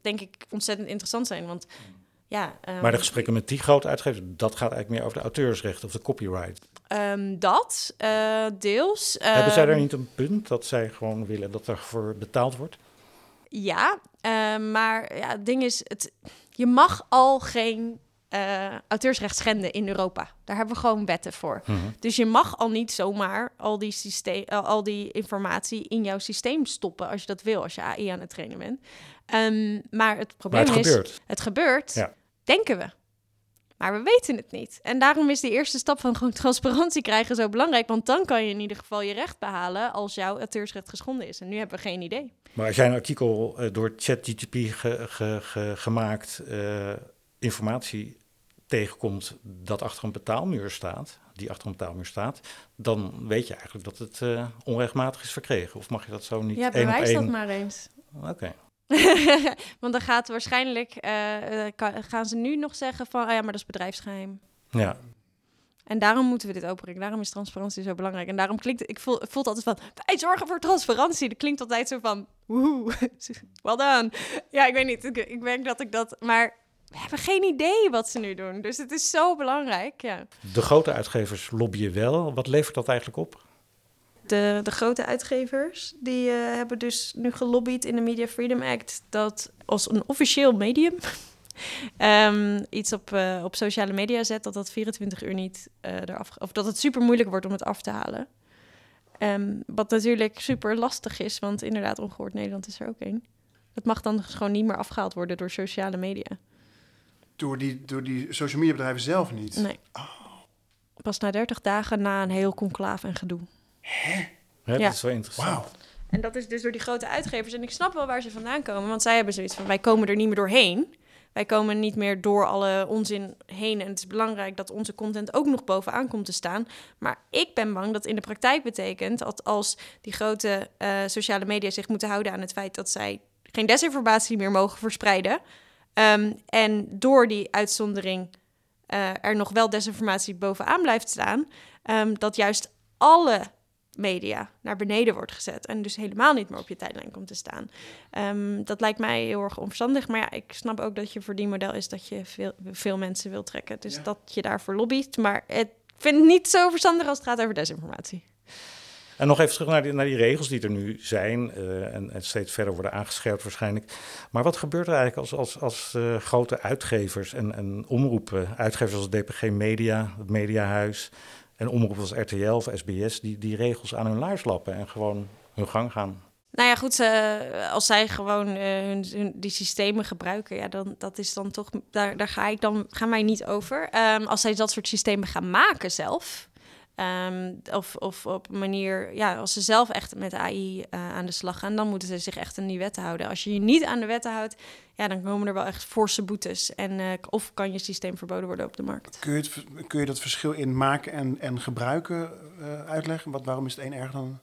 denk ik ontzettend interessant zijn, want... Ja, Maar de gesprekken met die grote uitgevers, dat gaat eigenlijk meer over de auteursrechten of de copyright. Ehm, dat, eh, deels. Hebben zij daar Ehm, niet een punt dat zij gewoon willen dat er voor betaald wordt? Ja, eh, maar ja, het ding is, het, je mag al geen eh, auteursrecht schenden in Europa. Daar hebben we gewoon wetten voor. Mhm. Dus je mag al niet zomaar al die, systeem, eh, al die informatie in jouw systeem stoppen als je dat wil, als je AI aan het trainen bent. Ehm, maar het Maar probleem het is, gebeurt. het gebeurt, Ja. denken we. Maar we weten het niet. En daarom is de eerste stap van gewoon transparantie krijgen zo belangrijk. Want dan kan je in ieder geval je recht behalen als jouw auteursrecht geschonden is. En nu hebben we geen idee. Maar als jij een artikel eh, door ChatGPT ge, ge, ge- gemaakt eh, informatie tegenkomt dat achter een betaalmuur staat, die achter een betaalmuur staat, dan weet je eigenlijk dat het eh, onrechtmatig is verkregen. Of mag je dat zo niet Ja, één bewijs dat één? maar eens. Oké. *laughs* Want dan gaat waarschijnlijk, eh, eh, gaan ze nu nog zeggen van, oh ja, maar dat is bedrijfsgeheim. Ja. En daarom moeten we dit openbrengen. Daarom is transparantie zo belangrijk. En daarom klinkt ik voel, het voelt altijd van, wij zorgen voor transparantie. Dat klinkt altijd zo van, woehoe, *laughs* well done. Ja, ik weet niet, ik, ik merk dat ik dat, maar we hebben geen idee wat ze nu doen. Dus het is zo belangrijk, ja. De grote uitgevers lobbyen wel. Wat levert dat eigenlijk op? De, de grote uitgevers die eh, hebben dus nu gelobbyd in de Media Freedom Act dat als een officieel medium *laughs* ehm, iets op, eh, op sociale media zet, dat dat 24 uur niet eh eraf, of dat het super moeilijk wordt om het af te halen. Ehm, wat natuurlijk super lastig is, want inderdaad, ongehoord Nederland is er ook één. Het mag dan dus gewoon niet meer afgehaald worden door sociale media. Door die, door die social media bedrijven zelf niet. Nee. Pas na 30 dagen na een heel conclave en gedoe. Hè, Ja. Dat is wel interessant. En dat is dus door die grote uitgevers. En ik snap wel waar ze vandaan komen. Want zij hebben zoiets van, wij komen er niet meer doorheen. Wij komen niet meer door alle onzin heen. En het is belangrijk dat onze content ook nog bovenaan komt te staan. Maar ik ben bang dat in de praktijk betekent... dat als die grote eh, sociale media zich moeten houden aan het feit... dat zij geen desinformatie meer mogen verspreiden... ehm, en door die uitzondering eh, er nog wel desinformatie bovenaan blijft staan... ehm, dat juist alle media naar beneden wordt gezet en dus helemaal niet meer op je tijdlijn komt te staan. Ehm, dat lijkt mij heel erg onverstandig, maar ja, ik snap ook dat je voor die model is dat je veel, veel mensen wil trekken. Dus Ja. dat je daarvoor lobbyt, maar het ik vind het niet zo verstandig als het gaat over desinformatie. En nog even terug naar die, naar die regels die er nu zijn eh, en, en steeds verder worden aangescherpt waarschijnlijk. Maar wat gebeurt er eigenlijk als, als, als eh, grote uitgevers en, en omroepen, uitgevers als DPG Media, het Mediahuis en omroepen als RTL of SBS, die, die regels aan hun laars lappen en gewoon hun gang gaan? Nou ja, goed, als zij gewoon eh, hun, hun- die systemen gebruiken, ja, dan dat is dan toch, daar, daar ga ik dan, gaan wij niet over. Ehm, als zij dat soort systemen gaan maken zelf, ehm, of, of op een manier, ja, als ze zelf echt met AI eh, aan de slag gaan, dan moeten ze zich echt aan die wetten houden. Als je je niet aan de wetten houdt, ja, dan komen er wel echt forse boetes. En, eh, of kan je systeem verboden worden op de markt. Kun je, het, kun je dat verschil in maken en, en gebruiken eh, uitleggen? Wat, waarom is het een erger dan...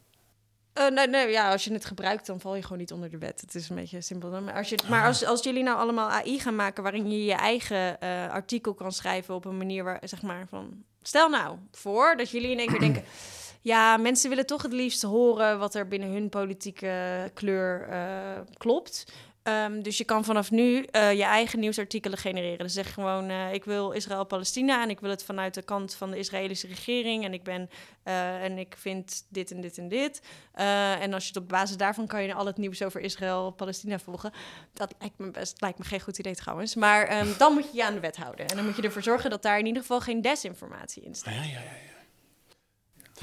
Nee, nee, ja, als je het gebruikt, dan val je gewoon niet onder de wet. Het is een beetje simpel. Maar als, je, maar als, als jullie nou allemaal AI gaan maken waarin je je eigen artikel kan schrijven op een manier waar, zeg maar, van... Stel nou voor dat jullie in één keer denken... *clears throat* Ja, mensen willen toch het liefst horen wat er binnen hun politieke kleur eh, klopt. Ehm, dus je kan vanaf nu eh, je eigen nieuwsartikelen genereren. Dus zeg gewoon, eh, ik wil Israël-Palestina en ik wil het vanuit de kant van de Israëlische regering. En ik ben eh, en ik vind dit en dit en dit. En als je het op basis daarvan kan je al het nieuws over Israël-Palestina volgen. Dat lijkt me best, lijkt me geen goed idee trouwens. Maar ehm, dan moet je je aan de wet houden. En dan moet je ervoor zorgen dat daar in ieder geval geen desinformatie in staat. Ja, ja, ja.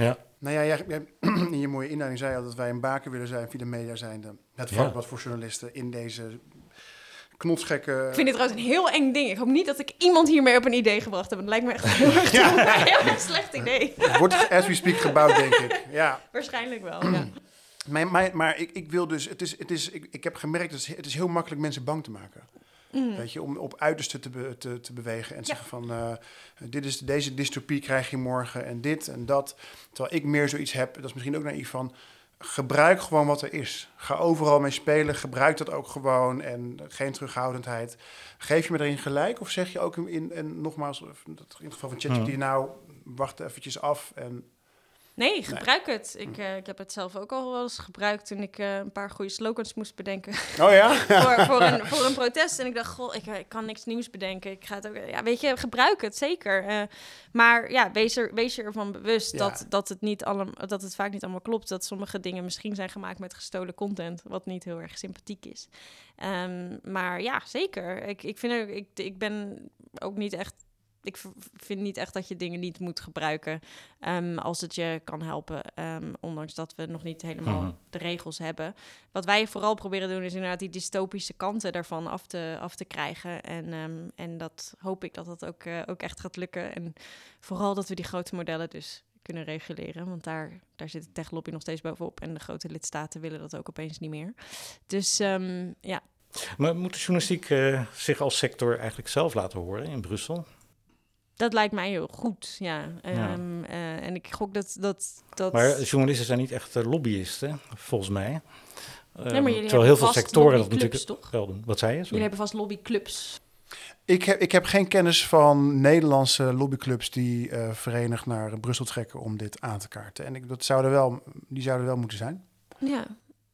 Ja, Nou ja, jij, jij- *clears throat* in je mooie inleiding zei je al dat wij een baken willen zijn via de media zijnde. Het Ja. vakblad voor journalisten in deze knotsgekke... Ik vind dit trouwens een heel eng ding. Ik hoop niet dat ik iemand hiermee op een idee gebracht heb. Het lijkt me echt heel erg *laughs* *laughs* een heel erg slecht idee. Het wordt as we speak gebouwd, denk ik. Ja. Waarschijnlijk wel, ja. *clears throat* Maar, maar, maar ik, ik wil dus... Het is, het is, ik, ik heb gemerkt, het is, het is heel makkelijk mensen bang te maken. Weet je, om op uiterste te, be- te, te bewegen en te Ja. zeggen van... eh, dit is, deze dystopie krijg je morgen en dit en dat. Terwijl ik meer zoiets heb, dat is misschien ook naïef van... Gebruik gewoon wat er is. Ga overal mee spelen. Gebruik dat ook gewoon. En geen terughoudendheid. Geef je me erin gelijk? Of zeg je ook in, en nogmaals, in het geval van ChatGPT, nou, wacht eventjes af. En Nee, gebruik het. Ik, eh, ik heb het zelf ook al wel eens gebruikt toen ik eh, een paar goede slogans moest bedenken. Oh ja? *laughs* voor, voor, een, *laughs* voor een protest. En ik dacht, goh, ik, eh, ik kan niks nieuws bedenken. Ik ga het ook, ja, weet je, gebruik het zeker. Maar ja, wees, er, wees je ervan bewust Ja. dat, dat, het niet allemaal, dat het vaak niet allemaal klopt. Dat sommige dingen misschien zijn gemaakt met gestolen content, wat niet heel erg sympathiek is. Ehm, maar ja, zeker. Ik, ik, vind ik, ik ben ook niet echt. Ik vind niet echt dat je dingen niet moet gebruiken ehm, als het je kan helpen. Ehm, ondanks dat we nog niet helemaal Mhm. de regels hebben. Wat wij vooral proberen te doen is inderdaad die dystopische kanten daarvan af te, af te krijgen. En, ehm, en dat hoop ik dat dat ook, eh, ook echt gaat lukken. En vooral dat we die grote modellen dus kunnen reguleren. Want daar, daar zit de techlobby nog steeds bovenop. En de grote lidstaten willen dat ook opeens niet meer. Dus ja, maar moet de journalistiek eh, zich als sector eigenlijk zelf laten horen in Brussel? Dat lijkt mij heel goed. Ja. Ehm, eh, en ik gok dat... dat, dat... Maar journalisten zijn niet echt eh, lobbyisten, volgens mij. Nee, Ehm, maar jullie terwijl hebben heel veel vast sectoren dat lobbyclubs, natuurlijk toch? wel doen. Wat zei je? Jullie Sorry. hebben vast lobbyclubs. Ik heb, ik heb geen kennis van Nederlandse lobbyclubs die eh, verenigd naar Brussel trekken om dit aan te kaarten. En ik, dat zouden wel, die zouden wel moeten zijn. Ja.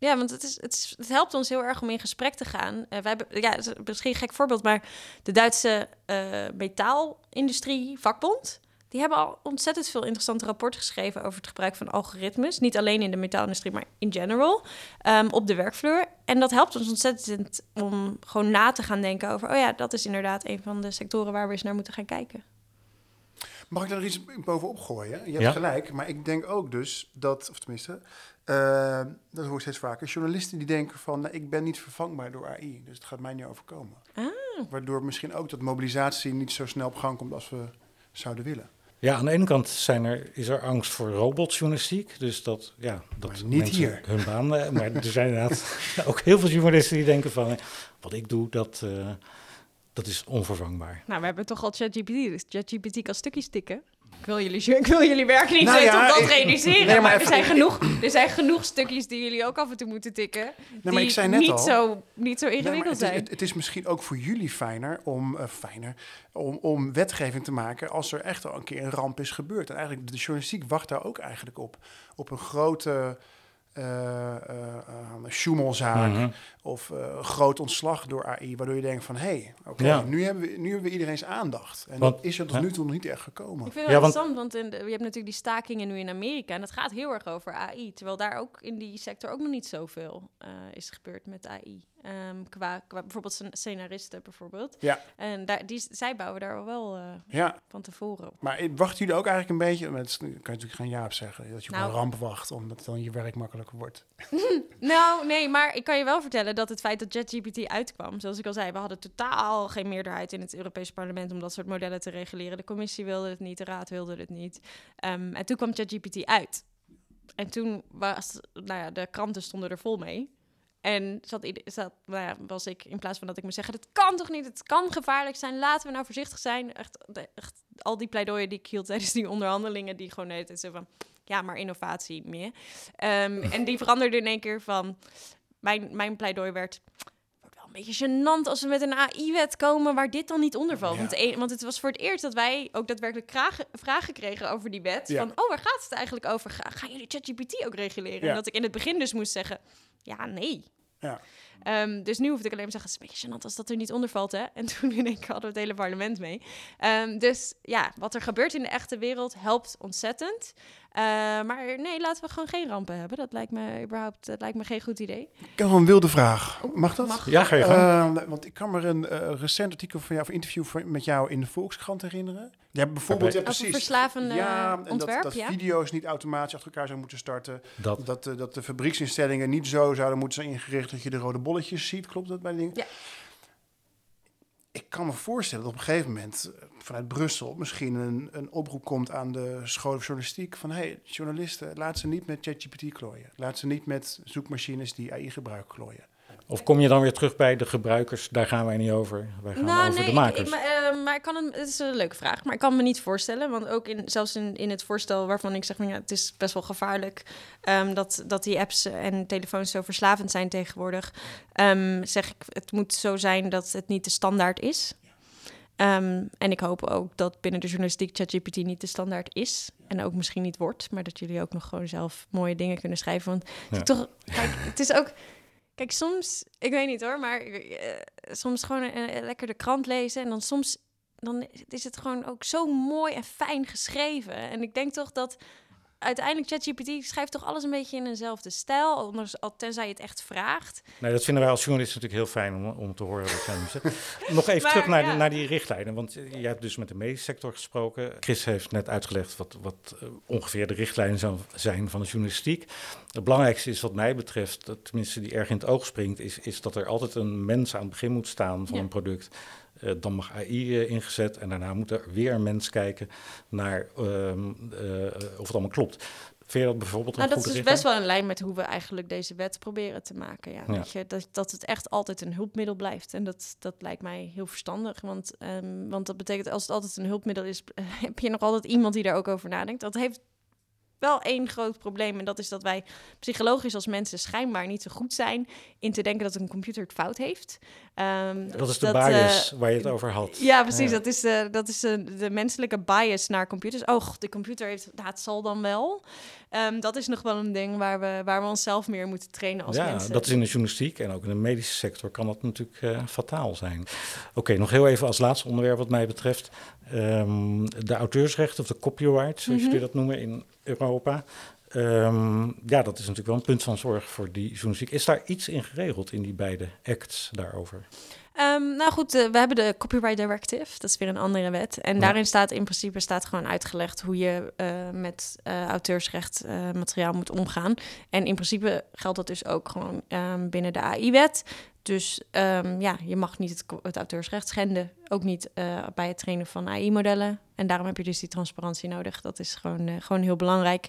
Ja, want het, is, het, is, het helpt ons heel erg om in gesprek te gaan. Eh, wij hebben, ja, het is misschien een gek voorbeeld, maar de Duitse eh, metaalindustrie vakbond... die hebben al ontzettend veel interessante rapporten geschreven... over het gebruik van algoritmes. Niet alleen in de metaalindustrie, maar in general. ehm, op de werkvloer. En dat helpt ons ontzettend om gewoon na te gaan denken over... oh ja, dat is inderdaad een van de sectoren waar we eens naar moeten gaan kijken. Mag ik daar iets bovenop gooien? Je hebt Ja. gelijk, maar ik denk ook dus dat, of tenminste, eh, dat hoor ik steeds vaker, journalisten die denken van, nou, ik ben niet vervangbaar door AI, dus het gaat mij niet overkomen. Ah. Waardoor misschien ook dat mobilisatie niet zo snel op gang komt als we zouden willen. Ja, aan de ene kant zijn er, is er angst voor robotjournalistiek. Dus dat, ja, dat Maar niet hier. hun baan... eh, Maar er zijn inderdaad *laughs* ook heel veel journalisten die denken van... eh, wat ik doe, dat, eh, dat is onvervangbaar. Nou, we hebben toch al ChatGPT. Dus ChatGPT kan stukjes tikken. Ik wil jullie, *laughs* ik wil jullie werk niet Nou zo ja, tot dat ik- realiseren. Nee, maar maar er even- zijn, genoeg, er zijn genoeg stukjes die jullie ook af en toe moeten tikken. die ik zei net niet, al- Zo, niet zo ingewikkeld zijn. het, het is misschien ook voor jullie fijner om, eh, fijner om, om wetgeving te maken als er echt al een keer een ramp is gebeurd. En eigenlijk de journalistiek wacht daar ook eigenlijk op. Op een grote eh, eh, schummelzaak Mhm. of eh, groot ontslag door AI, waardoor je denkt van hé, hey, oké, Ja. nu, hebben we, nu hebben we iedereen's aandacht. En Want- dat is er tot ja. nu toe nog niet echt gekomen. Ik vind het Ja, wel interessant, want in de- je hebt natuurlijk die stakingen nu in Amerika. En dat gaat heel erg over AI. Terwijl daar ook in die sector ook nog niet zoveel eh is gebeurd met AI. Ehm, qua, qua bijvoorbeeld scen- scenaristen bijvoorbeeld. Ja. En daar, die, zij bouwen daar al wel eh, Ja, van tevoren op. maar wachten jullie ook eigenlijk een beetje, met, kan je natuurlijk geen jaap zeggen, dat je op Nou. een ramp wacht, omdat dan je werk makkelijker wordt. *laughs* Nou, nee, maar ik kan je wel vertellen dat het feit dat ChatGPT uitkwam, zoals ik al zei, we hadden totaal geen meerderheid in het Europese parlement om dat soort modellen te reguleren. De commissie wilde het niet, de raad wilde het niet. Ehm, en toen kwam ChatGPT uit. En toen was, nou ja, de kranten stonden er vol mee. En zat, zat, nou ja, was ik, in plaats van dat ik me zeggen, dat kan toch niet, het kan gevaarlijk zijn, laten we nou voorzichtig zijn. Echt, echt al die pleidooien die ik hield tijdens die onderhandelingen, die gewoon tijd zo van, ja, maar innovatie meer. Ehm, *laughs* en die veranderde in één keer van, mijn, mijn pleidooi werd, een beetje gênant als we met een AI-wet komen waar dit dan niet onder valt. Ja. Want, een- want het was voor het eerst dat wij ook daadwerkelijk vragen, vragen kregen over die wet. Ja. Van, oh, waar gaat het eigenlijk over? Ga, gaan jullie ChatGPT ook reguleren? Ja. En dat ik in het begin dus moest zeggen, ja, nee. Ja. Ehm, dus nu hoefde ik alleen maar te zeggen, het is een beetje gênant als dat er niet onder valt, hè? *laughs* En toen in één keer hadden we het hele parlement mee. Ehm, dus ja, wat er gebeurt in de echte wereld helpt ontzettend. Eh, maar nee, laten we gewoon geen rampen hebben. Dat lijkt me überhaupt dat lijkt me geen goed idee. Ik heb een wilde vraag. Mag dat? Mag. Ja, ga je gang. Want ik kan me een eh, recent artikel van jou, of interview van- met jou in de Volkskrant herinneren. Je hebt bijvoorbeeld, ja, Over precies. verslavende ja, en ontwerp, dat, dat ja. video's niet automatisch achter elkaar zouden moeten starten. Dat, Dat, eh, dat de fabrieksinstellingen niet zo zouden moeten zijn ingericht dat je de rode ziet. Klopt dat bij dingen? Ja. Ik kan me voorstellen dat op een gegeven moment eh, vanuit Brussel misschien een, een oproep komt aan de van journalistiek. Van hey, journalisten, laat ze niet met ChatGPT klooien. Laat ze niet met zoekmachines die AI gebruiken klooien. Of kom je dan weer terug bij de gebruikers? Daar gaan wij niet over. Wij gaan over de Nou, ik- makers. Ik, maar, eh, maar ik kan hem, het is een leuke vraag, maar ik kan me niet voorstellen. Want ook in, zelfs in, in het voorstel waarvan ik zeg, ja, het is best wel gevaarlijk ehm, dat, dat die apps en telefoons zo verslavend zijn tegenwoordig. ehm, zeg ik, het moet zo zijn dat het niet de standaard is. Ehm, en ik hoop ook dat binnen de journalistiek ChatGPT niet de standaard is. En ook misschien niet wordt, maar dat jullie ook nog gewoon zelf mooie dingen kunnen schrijven. Want Ja. toch, kijk, het is ook. Kijk, soms, ik weet niet hoor, maar eh, soms gewoon eh, lekker de krant lezen en dan soms dan is het gewoon ook zo mooi en fijn geschreven. En ik denk toch dat uiteindelijk ChatGPT schrijft toch alles een beetje in eenzelfde stijl, anders, al tenzij je het echt vraagt. Nee, dat vinden wij als journalisten natuurlijk heel fijn om, om te horen wat jij. *laughs* Nog even Maar, terug naar, ja. naar die richtlijnen. Want jij hebt dus met de medische sector gesproken. Chris heeft net uitgelegd wat, wat eh, ongeveer de richtlijnen zijn van de journalistiek. Het belangrijkste is wat mij betreft, dat tenminste die erg in het oog springt, is, is dat er altijd een mens aan het begin moet staan van Ja. een product. Eh, dan mag AI eh, ingezet en daarna moet er weer een mens kijken naar ehm, eh, of het allemaal klopt. Vind je dat bijvoorbeeld een Nou, dat is dus best wel in lijn met hoe we eigenlijk deze wet proberen te maken. Ja. Ja. Weet je, dat, dat het echt altijd een hulpmiddel blijft. En dat, dat lijkt mij heel verstandig. Want, ehm, want dat betekent als het altijd een hulpmiddel is, *laughs* heb je nog altijd iemand die daar ook over nadenkt. Dat heeft wel één groot probleem. En dat is dat wij psychologisch als mensen schijnbaar niet zo goed zijn in te denken dat een computer het fout heeft. Ehm, Dat is de eh, bias waar je het over had. ja, precies. Ja. Dat is, de, dat is de, de menselijke bias naar computers. Oh, god, de computer heeft... Het zal dan wel. Ehm, dat is nog wel een ding waar we, waar we onszelf meer moeten trainen als ja, mensen. dat is in de journalistiek en ook in de medische sector kan dat natuurlijk eh, fataal zijn. Oké, nog heel even als laatste onderwerp wat mij betreft. Ehm, de auteursrechten of de copyright, zoals Mhm. jullie dat noemen in Europa. Ehm, ja, dat is natuurlijk wel een punt van zorg voor die journalistiek. Is daar iets in geregeld in die beide acts daarover? Ehm, nou goed, eh, we hebben de Copyright Directive. Dat is weer een andere wet. En Ja. daarin staat in principe staat gewoon uitgelegd hoe je eh, met eh, auteursrecht materiaal moet omgaan. En in principe geldt dat dus ook gewoon ehm, binnen de AI-wet. Dus ehm, ja, je mag niet het, het auteursrecht schenden. Ook niet bij het trainen van AI-modellen en daarom heb je dus die transparantie nodig. Dat is gewoon, uh, gewoon heel belangrijk.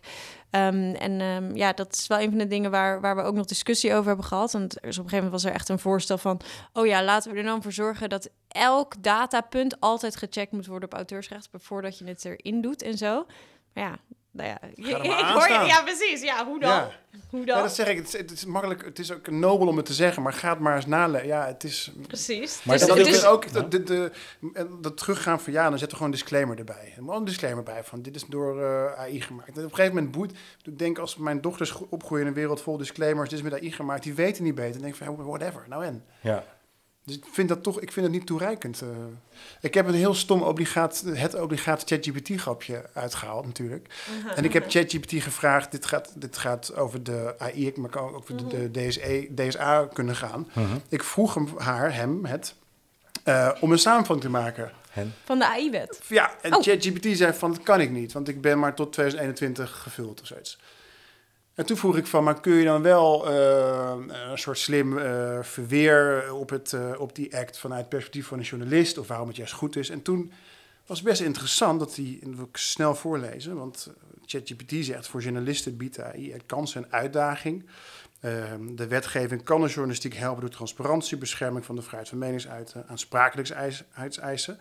Um, en um, ja, dat is wel een van de dingen waar, waar we ook nog discussie over hebben gehad. Want er is op een gegeven moment was er echt een voorstel van... oh ja, laten we er dan voor zorgen dat elk datapunt altijd gecheckt moet worden op auteursrecht... voordat je het erin doet en zo. Maar ja, nou ja, *laughs* ik hoor je, ja, precies. Ja, hoe dan? Ja. Hoe dan? Ja, dat zeg ik. Het is, het is, makkelijk. Het is ook nobel om het te zeggen, maar ga het maar eens nalezen. Ja, het is. Precies. Maar dus, dat is dus ook dat, de, de, dat teruggaan van ja, dan zet er gewoon een disclaimer erbij. Er een disclaimer bij van dit is door uh, AI gemaakt. En op een gegeven moment boeit. Ik denk als mijn dochters opgroeien in een wereld vol disclaimers, dit is met AI gemaakt, die weten niet beter. Dan denk ik van whatever. Nou en. Ja. Dus ik vind dat toch, ik vind het niet toereikend. Uh, ik heb een heel stom obligaat, het obligaat ChatGPT-grapje uitgehaald natuurlijk. -huh. En ik heb ChatGPT gevraagd, dit gaat, dit gaat over de AI, maar kan ook over de, de DSE, DSA kunnen gaan. -huh. Ik vroeg hem, haar, hem, het, uh, om een samenvatting te maken. Hen. Van de AI-wet? Ja, en oh. ChatGPT zei van, dat kan ik niet, want ik ben maar tot 2021 gevuld of zoiets. En toen vroeg ik van, maar kun je dan wel uh, een soort slim uh, verweer op, het, uh, op die act vanuit het perspectief van een journalist of waarom het juist goed is? En toen was best interessant dat die, en dat wil ik snel voorlezen, want ChatGPT zegt voor journalisten biedt AI kansen en uitdaging. Ehm, de wetgeving kan de journalistiek helpen door transparantie, bescherming van de vrijheid van meningsuiten, aansprakelijkheidseisen.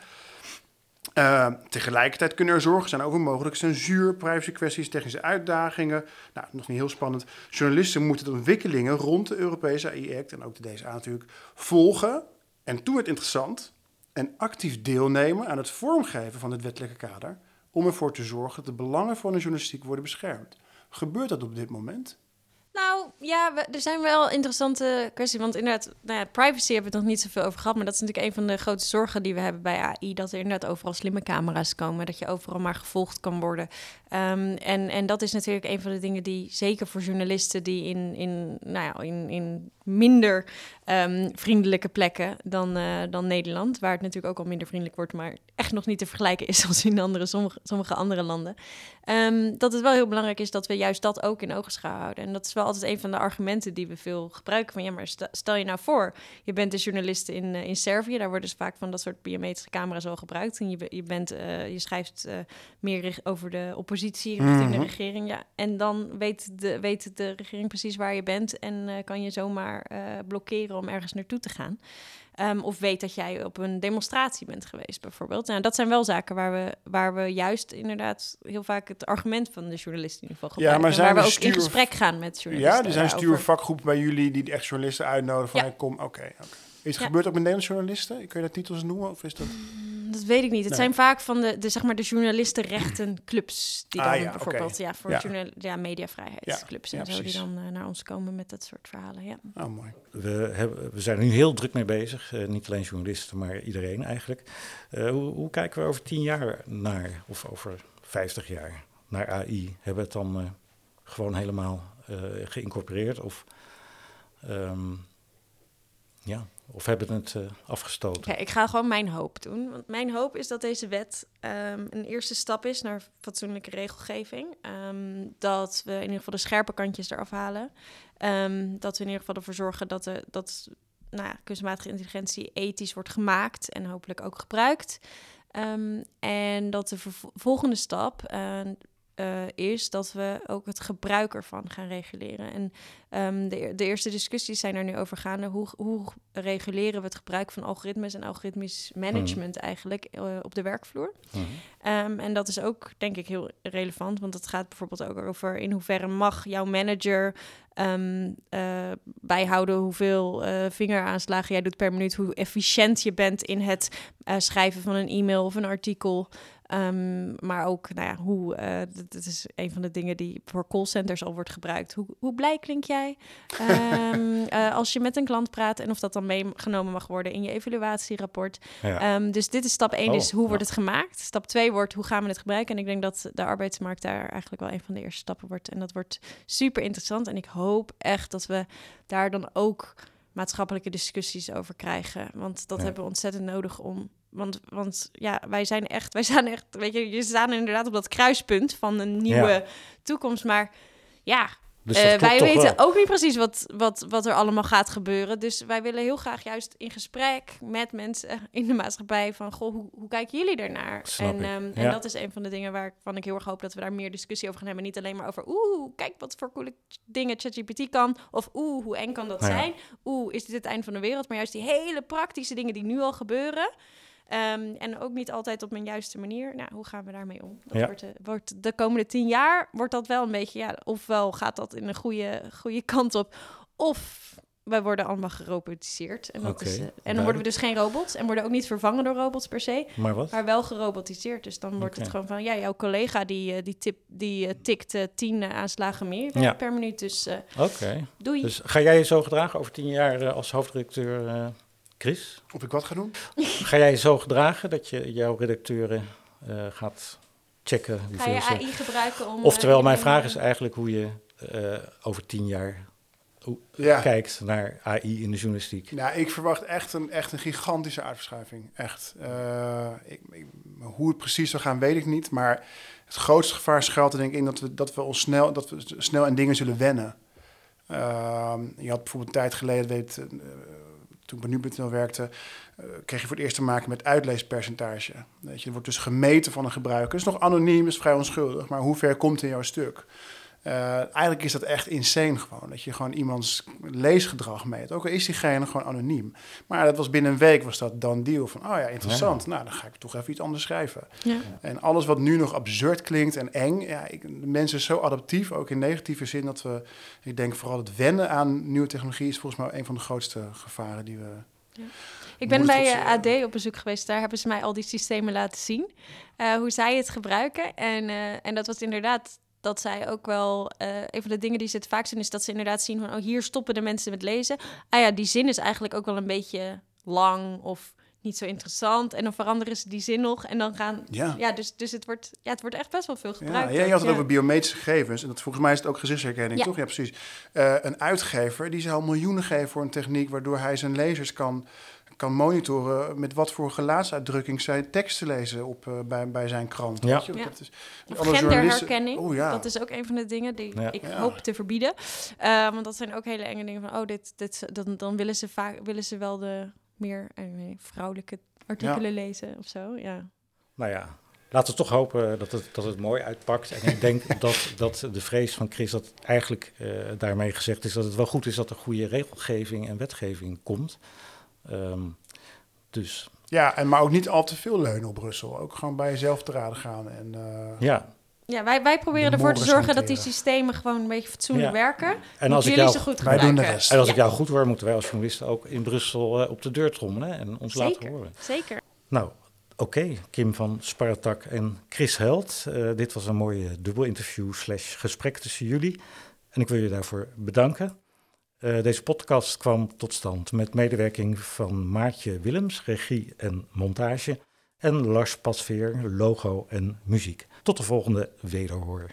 Uh, tegelijkertijd kunnen er zorgen zijn over mogelijk censuur, privacy kwesties, technische uitdagingen. Nou, nog niet heel spannend. Journalisten moeten de ontwikkelingen rond de Europese AI-act en ook de DSA natuurlijk volgen. En toen werd interessant en actief deelnemen aan het vormgeven van het wettelijke kader om ervoor te zorgen dat de belangen van de journalistiek worden beschermd. Gebeurt dat op dit moment? Nou ja, er zijn wel interessante kwesties. Want inderdaad, nou ja, privacy hebben we het nog niet zoveel over gehad. Maar dat is natuurlijk een van de grote zorgen die we hebben bij AI. Dat er inderdaad overal slimme camera's komen. Dat je overal maar gevolgd kan worden. Um, en, en dat is natuurlijk een van de dingen die zeker voor journalisten die in, in, nou ja, in, in minder um, vriendelijke plekken dan, uh, dan Nederland, waar het natuurlijk ook al minder vriendelijk wordt, maar echt nog niet te vergelijken is *laughs* als in andere, sommige, sommige andere landen. Um, dat het wel heel belangrijk is dat we juist dat ook in ogenschouw houden. En dat is wel altijd een van de argumenten die we veel gebruiken. Van ja, maar stel je nou voor, je bent een journalist in, uh, in Servië, daar worden dus vaak van dat soort biometrische camera's al gebruikt. En je, je, bent, uh, je schrijft meer over de oppositie richting mm -hmm. de regering. Ja. En dan weet de, weet de regering precies waar je bent en kan je zomaar blokkeren om ergens naartoe te gaan. Um, of weet dat jij op een demonstratie bent geweest, bijvoorbeeld. Nou, dat zijn wel zaken waar we, waar we juist inderdaad heel vaak het argument van de journalist in ieder geval gebruiken. Ja, maar zijn waar we stuur... ook in gesprek gaan met journalisten. Ja, er zijn stuurvakgroepen bij jullie die echt journalisten uitnodigen van... Ja. Hey, kom, oké, okay, okay. Is het ja. gebeurd ook met Nederlandse journalisten? Kun je dat titels noemen? Of is dat... Dat weet ik niet. Het nee. zijn vaak van de, de, zeg maar de journalistenrechtenclubs *clears throat* die dan ah, ja, bijvoorbeeld okay. ja, voor ja. Journal, ja, mediavrijheidsclubs ja. en zo die dan uh, naar ons komen met dat soort verhalen. Ja. Oh, mooi. We, hebben, we zijn er nu heel druk mee bezig. Uh, niet alleen journalisten, maar iedereen eigenlijk. Uh, hoe, hoe, kijken we over tien jaar naar, of over vijftig jaar, naar AI? Hebben we het dan gewoon helemaal geïncorporeerd? Of um, ja, of hebben het uh, afgestoten? Ik ga gewoon mijn hoop doen. Want mijn hoop is dat deze wet um, een eerste stap is naar fatsoenlijke regelgeving. Um, dat we in ieder geval de scherpe kantjes eraf halen. Um, dat we in ieder geval ervoor zorgen dat, de, dat nou ja, kunstmatige intelligentie ethisch wordt gemaakt en hopelijk ook gebruikt. en dat de volgende stap, uh, uh, is dat we ook het gebruik ervan gaan reguleren. En um, de, de, eerste discussies zijn er nu over gaande. Hoe, hoe reguleren we het gebruik van algoritmes en algoritmisch management mm. eigenlijk uh, op de werkvloer? Mm. Um, en dat is ook, denk ik, heel relevant. Want het gaat bijvoorbeeld ook over in hoeverre mag jouw manager um, uh, bijhouden hoeveel vingeraanslagen jij doet per minuut, hoe efficiënt je bent in het schrijven van een e-mail of een artikel. Um, maar ook, nou ja, hoe, uh, dat is een van de dingen die voor callcenters al wordt gebruikt. Hoe, hoe blij klink jij um, uh, *laughs* als je met een klant praat en of dat dan meegenomen mag worden in je evaluatierapport. Ja. Um, dus dit is stap 1, oh, is hoe ja. wordt het gemaakt? Stap 2 wordt hoe gaan we het gebruiken? En ik denk dat de arbeidsmarkt daar eigenlijk wel een van de eerste stappen wordt. En dat wordt super interessant. En ik hoop echt dat we daar dan ook maatschappelijke discussies over krijgen. Want dat ja. hebben we ontzettend nodig om want, want ja, wij zijn echt, wij staan echt, weet je, je staan inderdaad op dat kruispunt van een nieuwe ja. toekomst. Maar ja, Dus Eh, wij weten wel. ook niet precies wat, wat, wat er allemaal gaat gebeuren. Dus wij willen heel graag juist in gesprek met mensen in de maatschappij van... Goh, hoe, hoe kijken jullie ernaar? En, ehm, Ja. en dat is een van de dingen waarvan ik heel erg hoop dat we daar meer discussie over gaan hebben. Niet alleen maar over, oeh, kijk wat voor coole dingen ChatGPT kan. Of oeh, hoe eng kan dat Ja. zijn? Oeh, is dit het einde van de wereld? Maar juist die hele praktische dingen die nu al gebeuren... Ehm, en ook niet altijd op mijn juiste manier. Nou, hoe gaan we daarmee om? Dat Ja. wordt, de, wordt de komende tien jaar wordt dat wel een beetje, ja, ofwel gaat dat in een goede, goede kant op, of wij worden allemaal gerobotiseerd. En, dat is, eh, en dan duidelijk. worden we dus geen robots en worden ook niet vervangen door robots per se, Maar wat? maar wel gerobotiseerd. Dus dan wordt het gewoon van, ja, jouw collega die, eh, die, tip, die eh, tikt eh, tien eh, aanslagen meer eh, Ja. per minuut. Dus eh Oké. doei. Dus ga jij je zo gedragen over tien jaar eh, als hoofdredacteur, eh, Chris? Of ik wat ga doen? *laughs* Ga jij je zo gedragen dat je jouw redacteuren eh, gaat checken? Ga je ze- AI gebruiken om... Oftewel, eh, mijn in- vraag is eigenlijk hoe je eh, over tien jaar Ja. kijkt naar AI in de journalistiek. Nou, ik verwacht echt een, echt een gigantische uitverschuiving. Echt. Eh, ik, ik- hoe het precies zal gaan, weet ik niet. Maar het grootste gevaar schuilt er denk ik in dat we, dat we ons snel, dat we snel aan dingen zullen wennen. Ehm, je had bijvoorbeeld een tijd geleden, weet, toen ik bij Nu.nl werkte, eh, kreeg je voor het eerst te maken met uitleespercentage. Weet je, wordt dus gemeten van een gebruiker. Het is nog anoniem, is vrij onschuldig, maar hoe ver komt in jouw stuk? Eh, eigenlijk is dat echt insane gewoon. Dat je gewoon iemands leesgedrag meet. Ook al is diegene gewoon anoniem. Maar dat was binnen een week was dat dan deal van... oh ja, interessant. Nou, dan ga ik toch even iets anders schrijven. Ja. En alles wat nu nog absurd klinkt en eng... Ja, ik, de mensen zijn zo adaptief, ook in negatieve zin... dat we, ik denk vooral het wennen aan nieuwe technologie... is volgens mij een van de grootste gevaren die we... Ik ben bij eh, AD op bezoek geweest. Daar hebben ze mij al die systemen laten zien. eh, hoe zij het gebruiken. En, eh, en dat was inderdaad dat zij ook wel... eh, een van de dingen die ze het vaak zien... is dat ze inderdaad zien van... oh, hier stoppen de mensen met lezen. Ah ja, die zin is eigenlijk ook wel een beetje lang... of niet zo interessant. En dan veranderen ze die zin nog. En dan gaan... Ja. Ja, dus, dus het, wordt, ja, het wordt echt best wel veel gebruikt. ja, je had het over biometrische gegevens. En dat, volgens mij is het ook gezichtsherkenning, Ja. toch? Ja, precies. Eh, een uitgever die zou miljoenen geven voor een techniek... waardoor hij zijn lezers kan, kan monitoren... met wat voor gelaatsuitdrukking zij teksten lezen op, eh, bij, bij zijn krant. Ja. Weet je? Ja. Dat is, Of alle journalisten- genderherkenning. Oh ja. Dat is ook een van de dingen die Ja. ik Ja. hoop te verbieden. Eh, want dat zijn ook hele enge dingen van... oh, dit, dit, dan, dan willen, ze vaak, willen ze wel de meer eh, nee, vrouwelijke artikelen lezen of zo. Ja. Nou ja, laten we toch hopen dat het, dat het mooi uitpakt. En ik denk *laughs* dat, dat de vrees van Chris dat eigenlijk eh, daarmee gezegd is... dat het wel goed is dat er goede regelgeving en wetgeving komt. Ehm, dus Ja, en maar ook niet al te veel leunen op Brussel. Ook gewoon bij jezelf te raden gaan. En, eh, ja, Ja, wij, wij proberen ervoor te zorgen dat die systemen gewoon een beetje fatsoenlijk Ja. werken. en als ik, jullie jou, ze goed Wij doen de gebruiken. rest. en als ik jou goed hoor, moeten wij als journalisten ook in Brussel eh, op de deur trommelen en ons laten horen. Zeker. Nou, oké, Kim van Spartak en Chris Held. Eh, dit was een mooie dubbelinterview slash gesprek tussen jullie. En ik wil je daarvoor bedanken. Eh, deze podcast kwam tot stand met medewerking van Maartje Willems, regie en montage. En Lars Pasveer, logo en muziek. Tot de volgende wederhoor.